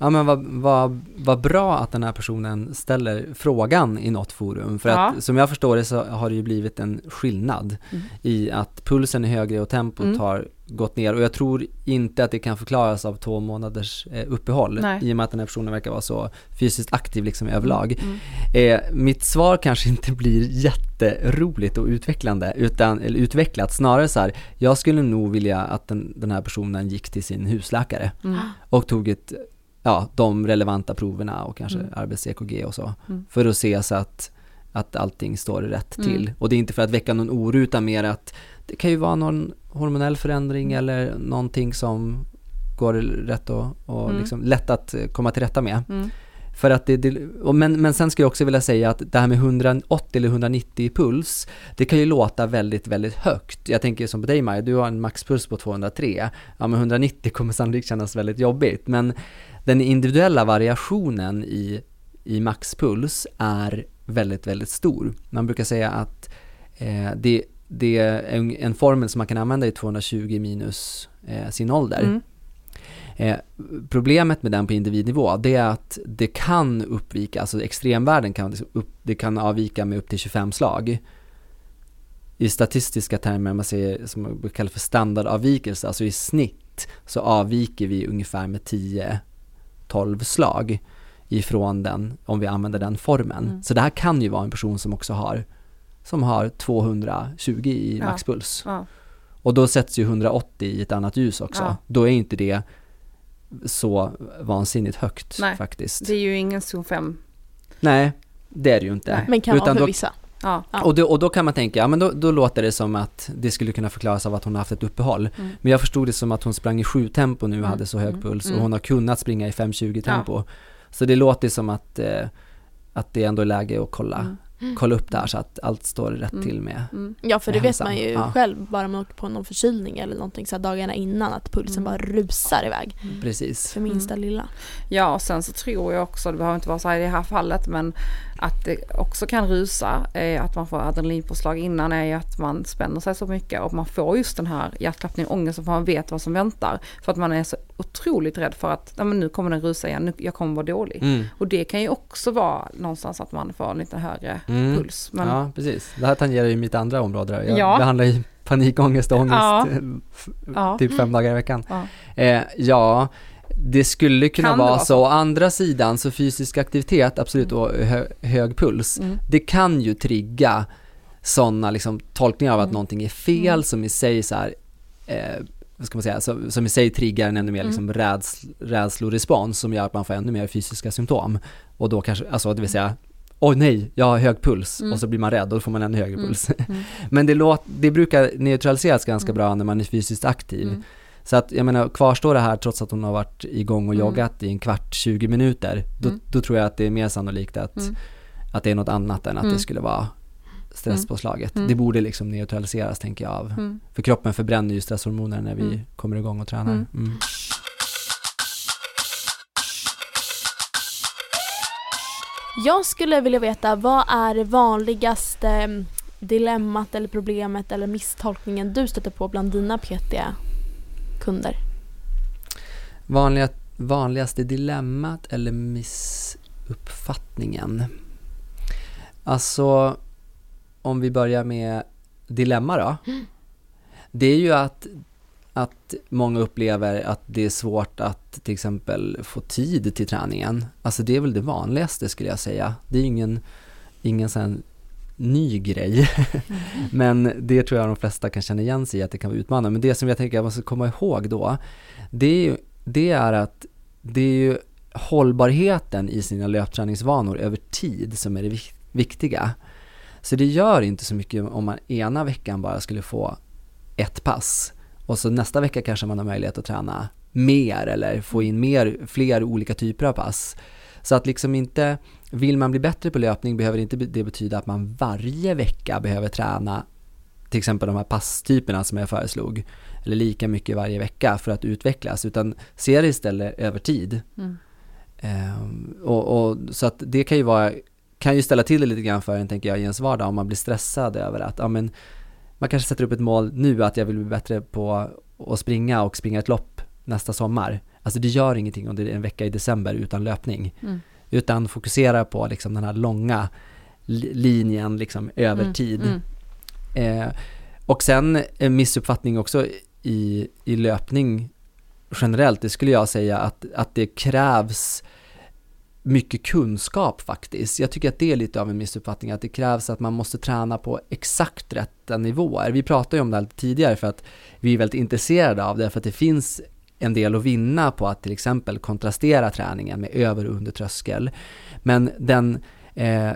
Ja men vad, vad, vad bra att den här personen ställer frågan i något forum. För Ja. att som jag förstår det så har det ju blivit en skillnad Mm. i att pulsen är högre och tempot Mm. har gått ner. Och jag tror inte att det kan förklaras av två månaders eh, uppehåll. Nej. I och med att den här personen verkar vara så fysiskt aktiv liksom överlag. Mm. Eh, mitt svar kanske inte blir jätteroligt och utvecklande, utan, eller utvecklat. Snarare så här, jag skulle nog vilja att den, den här personen gick till sin husläkare Mm. och tog ett, ja, de relevanta proverna och kanske Mm. arbets-EKG och så. Mm. För att se så att, att allting står rätt Mm. till. Och det är inte för att väcka någon oro utan mer att det kan ju vara någon hormonell förändring Mm. eller någonting som går rätt och, och Mm. liksom lätt att komma till rätta med. Mm. För att det, det men, men sen skulle jag också vilja säga att det här med 180 eller 190 i puls, det kan ju låta väldigt, väldigt högt. Jag tänker som på dig Maja, du har en maxpuls på 203. Ja men 190 kommer sannolikt kännas väldigt jobbigt. Men den individuella variationen i, i maxpuls är väldigt, väldigt stor. Man brukar säga att eh, det, det är en, en formel som man kan använda i 220 minus eh, sin ålder. Mm. Eh, problemet med den på individnivå, det är att det kan uppvika, alltså extremvärden kan, liksom upp, det kan avvika med upp till 25 slag. I statistiska termer, man säger, som man brukar kalla för standardavvikelse, alltså i snitt, så avviker vi ungefär med 10-12 slag ifrån den, om vi använder den formen. Mm. Så det här kan ju vara en person som också har, som har 220 i Ja. maxpuls. Ja. Och då sätts ju 180 i ett annat ljus också. Ja. Då är inte det så vansinnigt högt Nej, faktiskt. Det är ju ingen zon 5. Nej, det är det ju inte. Nej. Men kan vara Utan för då- vissa. Ja. Och, då, och då kan man tänka, ja men då, då låter det som att det skulle kunna förklaras av att hon har haft ett uppehåll. Mm. Men jag förstod det som att hon sprang i 7 tempo nu och Mm. hade så hög Mm. puls Mm. och hon har kunnat springa i 5.20 tempo. Så det låter som att, eh, att det ändå är läge att kolla, Mm. kolla upp det här så att allt står rätt Mm. till med. Mm. Ja för det vet man ju Ja. själv bara man åker på någon förkylning eller någonting så här dagarna innan att pulsen Mm. bara rusar iväg Precis. för minsta lilla. Ja, och sen så tror jag också, det behöver inte vara så här i det här fallet, men att det också kan rusa, eh, att man får adrenalinpåslag innan är ju att man spänner sig så mycket och man får just den här hjärtklappningen, ångesten för man vet vad som väntar. För att man är så otroligt rädd för att, nej men nu kommer den rusa igen, nu, jag kommer vara dålig. Mm. Och det kan ju också vara någonstans att man får en lite högre Mm. puls. Men, Ja, precis. Det här tangerar ju mitt andra område. där. Jag Ja. behandlar ju panikångest och ångest eh, Ja. typ fem dagar i veckan. Ja. Eh, ja, Det skulle kunna Kan vara så. så? Å andra sidan, så fysisk aktivitet, absolut, och hö, hög puls, Mm. det kan ju trigga sådana liksom, tolkningar av att Mm. någonting är fel Mm. som i sig så här, eh, vad ska man säga, som, som i sig triggar en ännu mer Mm. liksom, räds, rädslorespons som gör att man får ännu mer fysiska symptom. Och då kanske, alltså det vill säga, oj nej, jag har hög puls Mm. och så blir man rädd och då får man ännu högre Mm. puls. Mm. [LAUGHS] Men det, låt, det brukar neutraliseras ganska Mm. bra när man är fysiskt aktiv. Mm. Så att jag menar, kvarstår det här trots att hon har varit igång och Mm. joggat i en kvart, 20 minuter, då, Mm. då tror jag att det är mer sannolikt att, Mm. att det är något annat än att Mm. det skulle vara stresspåslaget. Mm. Det borde liksom neutraliseras tänker jag av. Mm. För kroppen förbränner ju stresshormoner när vi Mm. kommer igång och tränar. Mm. Mm. Jag skulle vilja veta, vad är det vanligaste mm, dilemmat eller problemet eller misstolkningen du stöter på bland dina PT-kunder? Vanliga, vanligaste dilemmat eller missuppfattningen? Alltså, om vi börjar med dilemma då. Det är ju att, att många upplever att det är svårt att till exempel få tid till träningen. Alltså det är väl det vanligaste skulle jag säga. Det är ingen, ingen sån ny grej. [LAUGHS] Men det tror jag de flesta kan känna igen sig i att det kan vara utmanande. Men det som jag tänker att man ska komma ihåg då, det är, ju, det är att det är ju hållbarheten i sina löpträningsvanor över tid som är det vik- viktiga. Så det gör inte så mycket om man ena veckan bara skulle få ett pass och så nästa vecka kanske man har möjlighet att träna mer eller få in mer, fler olika typer av pass. Så att liksom inte, vill man bli bättre på löpning behöver inte det betyda att man varje vecka behöver träna till exempel de här passtyperna som jag föreslog eller lika mycket varje vecka för att utvecklas utan se det istället över tid. Mm. Ehm, och, och, så att det kan ju vara, kan ju ställa till det lite grann för en tänker jag i ens vardag om man blir stressad över att, ja men man kanske sätter upp ett mål nu att jag vill bli bättre på att springa och springa ett lopp nästa sommar. Alltså det gör ingenting om det är en vecka i december utan löpning. Mm. Utan fokusera på liksom den här långa li- linjen liksom över Mm. tid. Mm. Eh, och sen en missuppfattning också i, i löpning generellt, det skulle jag säga att, att det krävs mycket kunskap faktiskt. Jag tycker att det är lite av en missuppfattning, att det krävs att man måste träna på exakt rätta nivåer. Vi pratade ju om det här tidigare för att vi är väldigt intresserade av det, för att det finns en del att vinna på att till exempel kontrastera träningen med över och undertröskel. Men den, eh,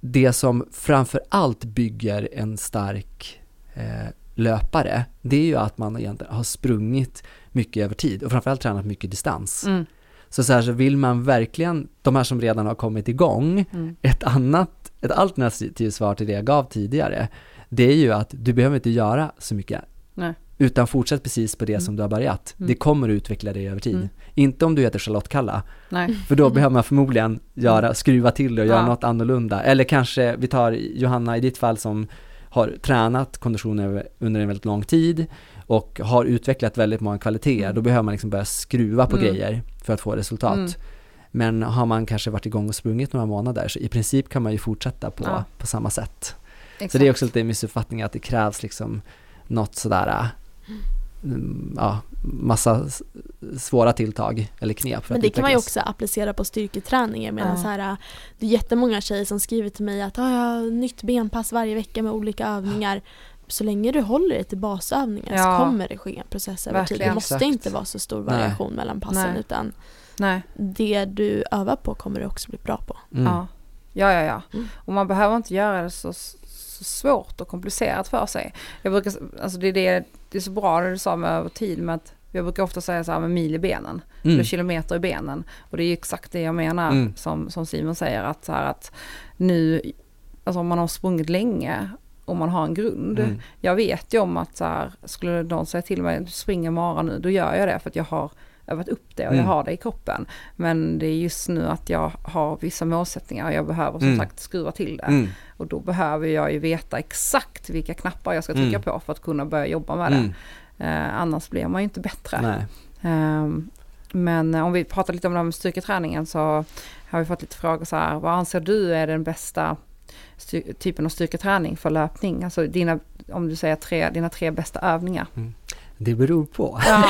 det som framför allt bygger en stark eh, löpare, det är ju att man egentligen har sprungit mycket över tid och framförallt tränat mycket distans. Mm. Så, så här så vill man verkligen, de här som redan har kommit igång, Mm. ett annat, ett alternativt svar till det jag gav tidigare, det är ju att du behöver inte göra så mycket. Nej. Utan fortsätt precis på det Mm. som du har börjat. Mm. Det kommer att utveckla dig över tid. Mm. Inte om du heter Charlotte Kalla, Nej. för då behöver man förmodligen göra, skruva till det och göra Ja. något annorlunda. Eller kanske, vi tar Johanna i ditt fall som har tränat kondition under en väldigt lång tid och har utvecklat väldigt många kvaliteter. Mm. Då behöver man liksom börja skruva på Mm. grejer för att få resultat. Mm. Men har man kanske varit igång och sprungit några månader så i princip kan man ju fortsätta på, Ja. på samma sätt. Exakt. Så det är också lite missuppfattning att det krävs liksom något sådär, mm, ja, massa svåra tilltag eller knep för Men att det kan man ju också applicera på styrketräningar medan Ja. så här, det är jättemånga tjejer som skriver till mig att "Ah, jag har nytt benpass varje vecka med olika övningar. Så länge du håller dig till basövningar Ja. så kommer det ske en process över tid. Verkligen. Det måste Exakt. inte vara så stor Nej. variation mellan passen Nej. utan Nej. det du övar på kommer du också bli bra på. Mm. Ja. ja, ja, ja. Mm. Och man behöver inte göra det så, så svårt och komplicerat för sig. Jag brukar, alltså det, är det, det är så bra det du sa med över tid med att jag brukar ofta säga så här med mil i benen, Mm. eller kilometer i benen. Och det är exakt det jag menar Mm. som, som Simon säger att, så här, att nu, alltså om man har sprungit länge och man har en grund. Mm. Jag vet ju om att så här, skulle någon säga till mig spring en mara nu, då gör jag det för att jag har övat upp det och jag Mm. har det i kroppen. Men det är just nu att jag har vissa målsättningar och jag behöver som Mm. sagt skruva till det. Mm. Och då behöver jag ju veta exakt vilka knappar jag ska trycka Mm. på för att kunna börja jobba med det. Mm. Eh, annars blir man ju inte bättre. Ehm, men eh, om vi pratar lite om det här med styrketräningen så har vi fått lite frågor så här. Vad anser du är den bästa typen av styrketräning för löpning? Alltså dina, om du säger tre, dina tre bästa övningar. Det beror på. Ja,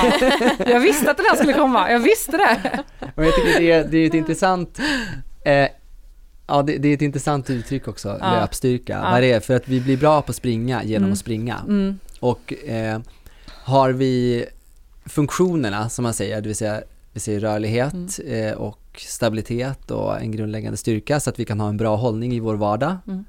[LAUGHS] jag visste att det där skulle komma, jag visste det. Och jag tycker det är, det är ett intressant eh, Ja, det, det är ett intressant uttryck också, Ja. löpstyrka. Ja. Vad det är, för att vi blir bra på att springa genom Mm. att springa. Mm. Och eh, har vi funktionerna, som man säger, det vill säga vi säger rörlighet Mm. eh, och stabilitet och en grundläggande styrka så att vi kan ha en bra hållning i vår vardag. Mm.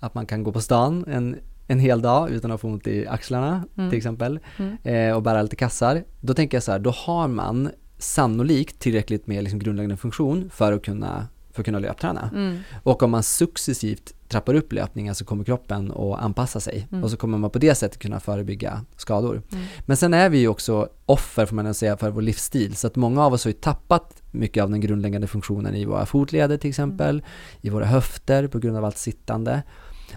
Att man kan gå på stan en, en hel dag utan att få ont i axlarna Mm. till exempel Mm. eh, och bära lite kassar. Då tänker jag så här, då har man sannolikt tillräckligt med liksom grundläggande funktion för att kunna, för att kunna löpträna. Mm. Och om man successivt trappar upp löpningen så kommer kroppen att anpassa sig Mm. och så kommer man på det sättet kunna förebygga skador. Mm. Men sen är vi ju också offer får man säga för vår livsstil så att många av oss har ju tappat mycket av den grundläggande funktionen i våra fotleder till exempel, i våra höfter på grund av allt sittande.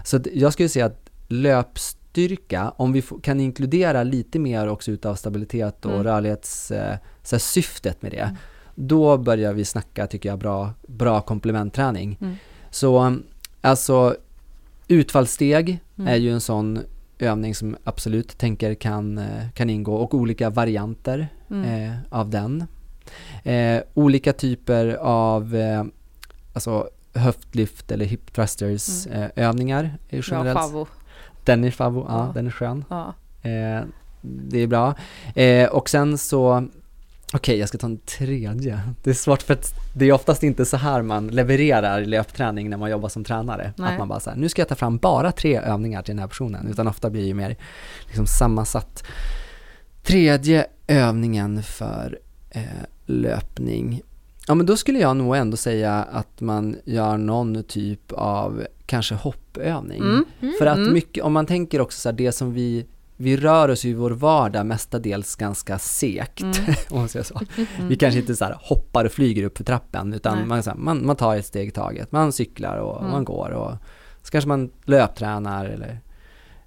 Så jag skulle säga att löpstyrka, om vi kan inkludera lite mer också utav stabilitet och Mm. rörlighets, eh, med det, Mm. då börjar vi snacka, tycker jag, bra, bra komplementträning. Mm. Så alltså utfallssteg Mm. är ju en sån övning som absolut tänker kan, eh, kan ingå och olika varianter Mm. eh, av den. Eh, olika typer av eh, alltså höftlyft eller hip thrusters Mm. eh, övningar generellt. favo. Den är favo, ja, Ja. den är skön. Ja. Eh, det är bra. Eh, och sen så, okej jag ska ta en tredje. Det är svårt för att det är oftast inte så här man levererar löpträning när man jobbar som tränare. Nej. Att man bara så här, nu ska jag ta fram bara tre övningar till den här personen. Utan ofta blir det ju mer liksom sammansatt. Tredje övningen för eh, löpning. Ja men då skulle jag nog ändå säga att man gör någon typ av kanske hoppövning. Mm. För att Mm. mycket, om man tänker också så här, det som vi, vi rör oss i vår vardag mestadels ganska segt, Mm. [LAUGHS] om man säger så. Mm. Vi kanske inte så här hoppar och flyger upp för trappen, utan man, så här, man, man tar ett steg i taget. Man cyklar och Mm. man går och så kanske man löptränar eller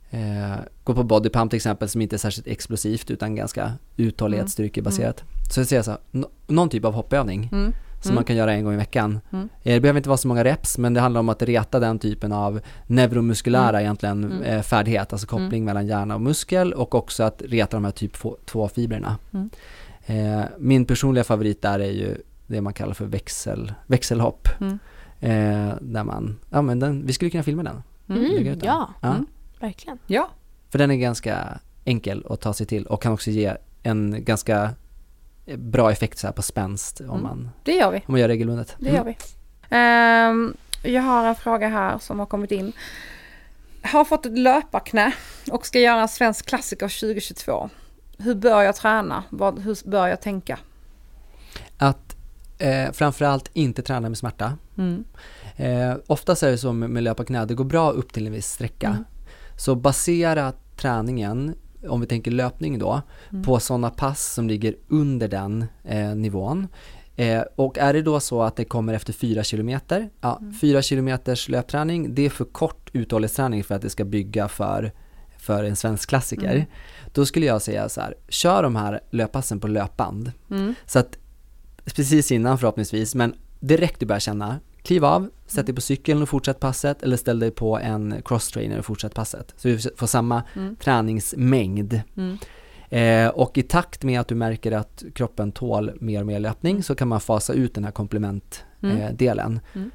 eh, går på bodypump till exempel som inte är särskilt explosivt utan ganska uthållighetsstyrkebaserat. Så jag säger så nå- någon typ av hoppövning Mm. som Mm. man kan göra en gång i veckan. Mm. Eh, Det behöver inte vara så många reps, men det handlar om att reta den typen av neuromuskulära egentligen Mm. eh, färdighet, alltså koppling mellan hjärna och muskel och också att reta de här typ 2-fibrerna. Mm. Eh, min personliga favorit där är ju det man kallar för växel, växelhopp. Mm. Eh, där man, ja men den, vi skulle kunna filma den. Mm. Mm, ja, Ja, Mm. Verkligen. Ja. För den är ganska enkel att ta sig till och kan också ge en ganska eh, bra effekt så här på spänst om, Mm. man, Det gör vi. om man gör regelbundet. Det gör vi. Ehm, jag har en fråga här som har kommit in. Har fått ett löparknä och ska göra en svensk klassiker 2022. Hur bör jag träna? Vad, hur bör jag tänka? Att eh, framförallt inte träna med smärta. Mm. Eh, oftast är det så med, med löpa knä, det går bra upp till en viss sträcka. Mm. Så basera träningen, om vi tänker löpning då, Mm. på sådana pass som ligger under den eh, nivån. Eh, och är det då så att det kommer efter 4 kilometer, ja, Mm. 4 kilometers löpträning, det är för kort uthållighetsträning för att det ska bygga för, för en svensk klassiker. Mm. Då skulle jag säga så här, kör de här löppassen på löpband. Mm. Så att precis innan förhoppningsvis, men direkt du börjar känna, kliv av, sätt dig på cykeln och fortsätt passet eller ställ dig på en crosstrainer och fortsätt passet. Så du får samma Mm. träningsmängd. Mm. Eh, och i takt med att du märker att kroppen tål mer och mer löpning så kan man fasa ut den här komplementdelen. Mm.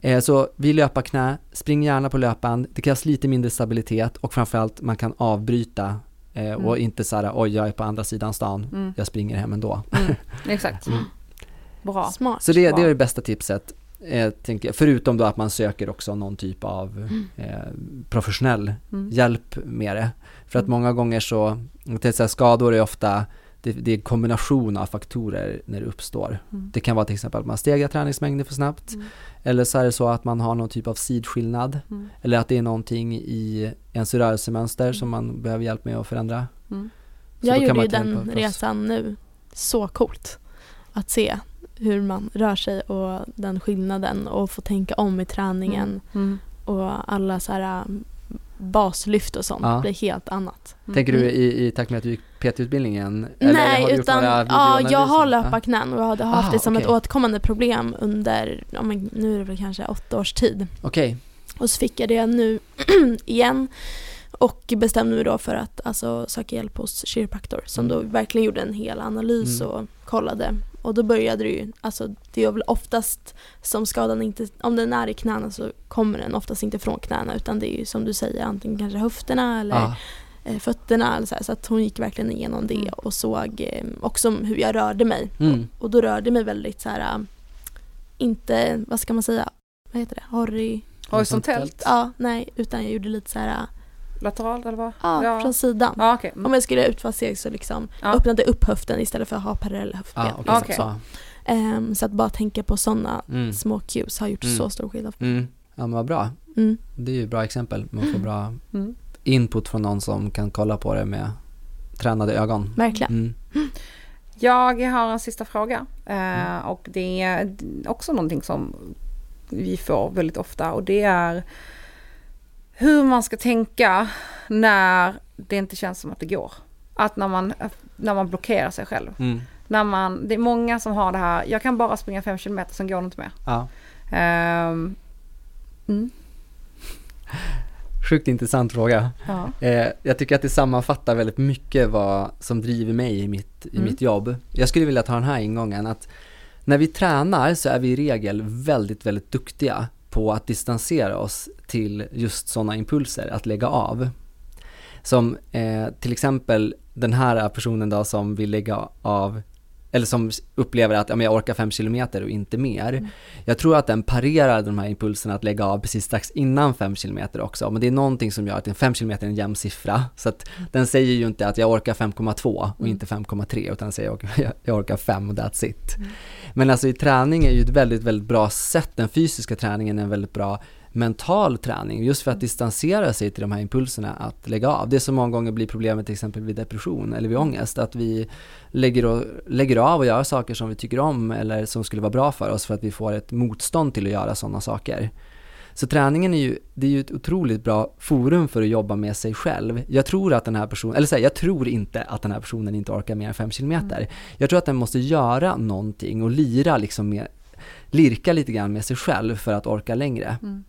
Eh. Mm. eh, så vid löparknä, spring gärna på löpband, det krävs lite mindre stabilitet och framförallt man kan avbryta eh, och Mm. inte såhär, oj jag är på andra sidan stan, Mm. jag springer hem ändå. Mm. [LAUGHS] Exakt. Mm. Bra. Smart. Så det, det är det bästa tipset. Eh, tänker. Förutom då att man söker också någon typ av Mm. eh, professionell Mm. hjälp med det. För att Mm. många gånger så, tänkte säga, skador är ofta, det, det är en kombination av faktorer när det uppstår. Mm. Det kan vara till exempel att man stegrar träningsmängden för snabbt. Mm. Eller så är det så att man har någon typ av sidskillnad. Mm. Eller att det är någonting i ens rörelsemönster som man behöver hjälp med att förändra. Mm. Jag gjorde ju den resan nu. Så coolt att se hur man rör sig och den skillnaden och få tänka om i träningen Mm. och alla så här um, baslyft och sånt Ja. blir helt annat. Tänker du Mm. i, i takt med att du gick PT-utbildningen? Nej, utan ja, jag har löparknän och jag hade haft Ah, det som ett okej. återkommande problem under, ja, men nu är det väl kanske åtta års tid. Okej, Och så fick jag det nu [CLEARS THROAT] igen Och bestämde mig då för att alltså, söka hjälp hos kiropraktor som då verkligen gjorde en hel analys Mm. och kollade. Och då började det ju, alltså det är väl oftast som skadan inte, om den är i knäna så kommer den oftast inte från knäna utan det är ju som du säger antingen kanske höfterna eller Ja. eh, fötterna eller så, här, så att hon gick verkligen igenom det Mm. och såg eh, också hur jag rörde mig. Mm. Och då rörde jag mig väldigt så här, äh, inte, vad ska man säga, vad heter det, horry, Horisontellt? ja nej, utan jag gjorde lite så här, Lateralt eller vad? ja, Ja. från sidan. Ja, okej. Mm. Om jag skulle ut steg så liksom Ja. öppnade upp höften istället för att ha parallella höftben. Ja, okej. liksom Okej. så. Ehm, så att bara tänka på sådana Mm. små cues har gjort Mm. så stor skillnad. Mm. Ja men vad bra. Mm. Det är ju ett bra exempel. Man får bra Mm. input från någon som kan kolla på det med tränade ögon. Verkligen. Mm. Jag har en sista fråga. Eh, och det är också någonting som vi får väldigt ofta. Och det är hur man ska tänka när det inte känns som att det går. Att när man, när man blockerar sig själv. Mm. När man, det är många som har det här, jag kan bara springa fem kilometer, sen går det inte mer. Ja. Ehm, mm, Sjukt intressant fråga. ja. Eh, jag tycker att det sammanfattar väldigt mycket vad som driver mig i mitt, i Mm. mitt jobb. Jag skulle vilja ta den här ingången att när vi tränar så är vi i regel väldigt, väldigt duktiga på att distansera oss till just sådana impulser, att lägga av. Som eh, till exempel den här personen då som vill lägga av eller som upplever att ja, men jag orkar fem kilometer och inte mer. Jag tror att den parerar de här impulserna att lägga av precis strax innan fem kilometer också. Men det är någonting som gör att en fem kilometer är en jämn siffra. Så att den säger ju inte att jag orkar 5,2 och Mm. inte 5,3 utan den säger jag [LAUGHS] orkar, jag orkar 5 och that's it. Men alltså i träning är ju ett väldigt, väldigt bra sätt. Den fysiska träningen är en väldigt bra mental träning just för att distansera sig till de här impulserna att lägga av. Det som många gånger blir problemet till exempel vid depression eller vid ångest, att vi lägger, och, lägger av och gör saker som vi tycker om eller som skulle vara bra för oss för att vi får ett motstånd till att göra sådana saker. Så träningen är ju, det är ju ett otroligt bra forum för att jobba med sig själv. Jag tror att den här personen, eller här, jag tror inte att den här personen inte orkar mer än 5 kilometer. Jag tror att den måste göra någonting och lira liksom med, lirka lite grann med sig själv för att orka längre. Mm.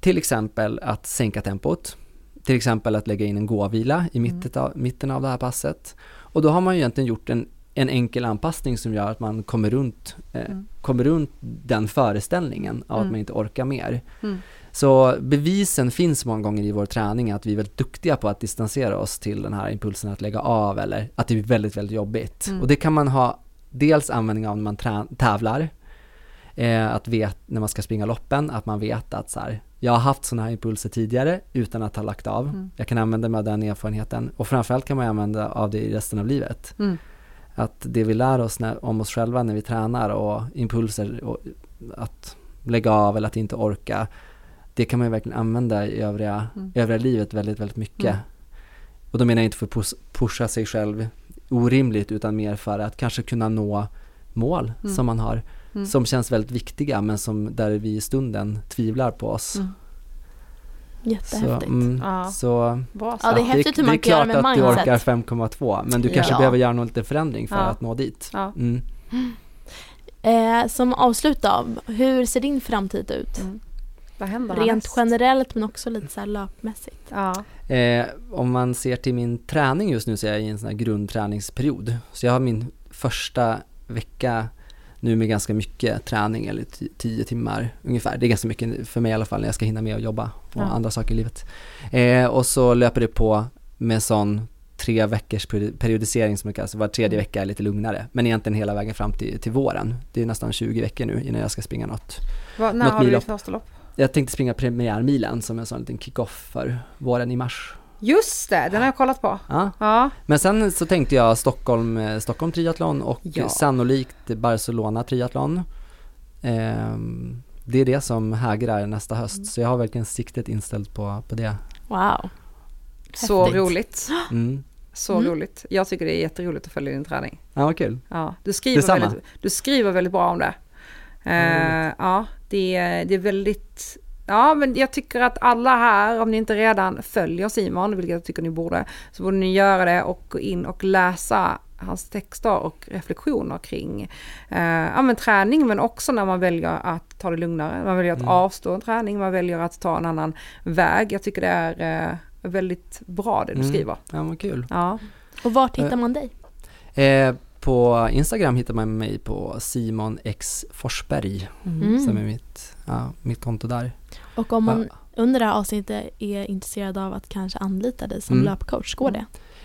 Till exempel att sänka tempot. Till exempel att lägga in en gåvila i mitten av, mitten av det här passet. Och då har man ju egentligen gjort en, en enkel anpassning som gör att man kommer runt, eh, Mm. kommer runt den föreställningen av att Mm. man inte orkar mer. Mm. Så bevisen finns många gånger i vår träning att vi är väldigt duktiga på att distansera oss till den här impulsen att lägga av eller att det blir väldigt, väldigt jobbigt. Mm. Och det kan man ha dels användning av när man tävlar, eh, att vet, när man ska springa loppen, att man vet att så här, jag har haft sådana här impulser tidigare utan att ha lagt av. Mm. Jag kan använda mig av den erfarenheten och framförallt kan man använda av det i resten av livet. Mm. Att det vi lär oss när, om oss själva när vi tränar och impulser och att lägga av eller att inte orka, det kan man verkligen använda i övriga, Mm. övriga livet väldigt, väldigt mycket. Mm. Och då menar jag inte för att pus- pusha sig själv orimligt utan mer för att kanske kunna nå mål Mm. som man har, Mm. som känns väldigt viktiga men som där vi i stunden tvivlar på oss. Mm. Jättehäftigt. Så, mm, Ja. så Ja, det är häftigt hur man kan göra med Det är klart att du orkar 5,2 men du kanske Ja. behöver göra någon liten förändring för Ja. att nå dit. Ja. Mm. Eh, som avslut då, hur ser din framtid ut? Mm. Vad händer Rent härnäst? generellt men också lite så här löpmässigt. Ja. Eh, om man ser till min träning just nu så är jag i en sån här grundträningsperiod. Så jag har min första vecka nu med ganska mycket träning, eller ti- tio timmar ungefär. Det är ganska mycket för mig i alla fall när jag ska hinna med att jobba och Ja. andra saker i livet. Eh, och så löper det på med sån tre veckors peri- periodisering som det kallas, var tredje Mm. vecka är lite lugnare. Men egentligen hela vägen fram till, till våren. Det är nästan 20 veckor nu innan jag ska springa något. Vad, när Något har du ditt första lopp? Jag tänkte springa premiärmilen som en sån liten kick-off för våren i mars. Just det, den har jag kollat på. Ja, Ja. Men sen så tänkte jag Stockholm, eh, Stockholm triathlon och Ja. sannolikt Barcelona triathlon. Ehm, det är det som hägrar nästa höst, så jag har verkligen siktet inställt på, på det. Wow. Så Häftigt. roligt. [GASPS] Mm. Så Mm. roligt. Jag tycker det är jätteroligt att följa din träning. Ja, vad kul. Ja, du, skriver Detsamma. väldigt, du skriver väldigt bra om det. Eh, roligt. ja, det, är- det är väldigt... Ja, men jag tycker att alla här, om ni inte redan följer Simon, vilket jag tycker ni borde, så borde ni göra det och gå in och läsa hans texter och reflektioner kring eh, ja, men träning, men också när man väljer att ta det lugnare. Man väljer att Mm. avstå en träning, man väljer att ta en annan väg. Jag tycker det är, eh, väldigt bra det du Mm. skriver. Ja, vad kul. Ja. Och vart hittar Eh, man dig? Eh, på Instagram hittar man mig på Simon X Forsberg, Mm. som är mitt, ja, mitt konto där. Och om man Ja. under det här avsnittet är intresserad av att kanske anlita dig som Mm. löpcoach, går det?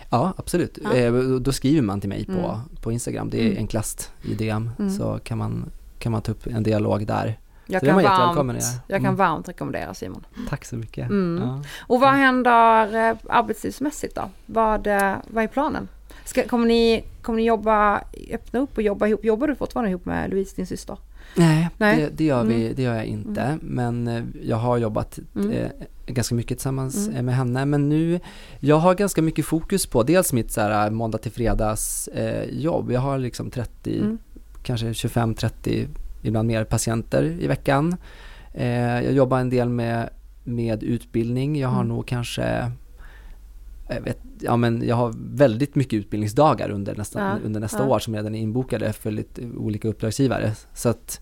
Ja, absolut. Ja. Eh, då skriver man till mig på, Mm. på Instagram. Det är Mm. enklast i DM. Mm. Så kan man, kan man ta upp en dialog där. Jag Så kan, varmt, göra. jag kan Mm. varmt rekommendera Simon. Tack så mycket. Mm. Ja. Och vad händer eh, arbetslivsmässigt då? Vad, eh, vad är planen? Ska, kommer, ni, kommer ni jobba, öppna upp och jobba ihop? Jobbar du fortfarande ihop med Louise, din syster? Nej, Nej. Det, det, gör vi, Mm. det gör jag inte. Men eh, jag har jobbat Mm. eh, ganska mycket tillsammans Mm. eh, med henne. Men nu, jag har ganska mycket fokus på dels mitt så här, måndag till fredags eh, jobb. Jag har liksom 30, Mm. kanske 25-30, ibland mer patienter i veckan. Eh, jag jobbar en del med, med utbildning. Jag har Mm. nog kanske jag, vet, ja, men jag har väldigt mycket utbildningsdagar under nästa, Ja, under nästa ja. år som redan är inbokade för lite olika uppdragsgivare. Så att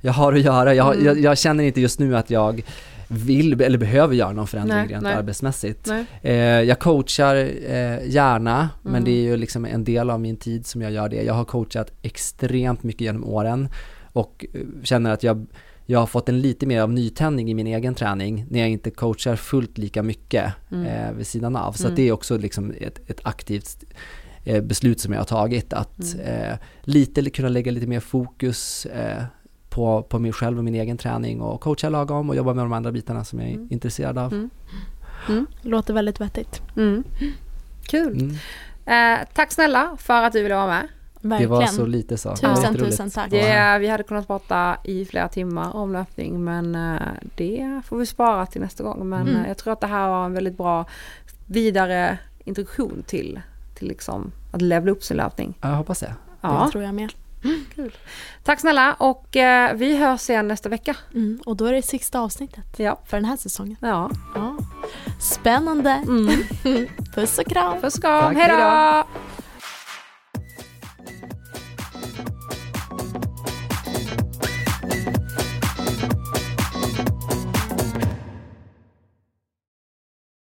jag har att göra. Jag, Mm. jag, jag känner inte just nu att jag vill eller behöver göra någon förändring Nej, rent nej. arbetsmässigt. Nej. Eh, jag coachar eh, gärna, men Mm. det är ju liksom en del av min tid som jag gör det. Jag har coachat extremt mycket genom åren och eh, känner att jag, jag har fått en lite mer av nytändning i min egen träning när jag inte coachar fullt lika mycket Mm. eh, vid sidan av. Så Mm. det är också liksom ett, ett aktivt eh, beslut som jag har tagit att Mm. eh, lite kunna lägga lite mer fokus eh, på, på mig själv och min egen träning och coacha lagom och jobba med de andra bitarna som jag är Mm. intresserad av. Mm. Låter väldigt vettigt. Mm. Kul. Mm. Eh, tack snälla för att du ville vara med. Det Verkligen. var så lite så. Det Tusen, tusen tack. Det, vi hade kunnat prata i flera timmar om löpning men eh, det får vi spara till nästa gång. Men Mm. eh, jag tror att det här var en väldigt bra vidare introduktion till, till liksom att levla upp sin löpning. Ja, Jag hoppas det. Ja, Det tror jag med. tack snälla och eh, vi hörs igen nästa vecka. Mm. Och då är det sista avsnittet Ja. för den här säsongen. Ja. Ja. Spännande. Mm. [LAUGHS] Puss och kram. Puss och kram, Tack, hej hej då!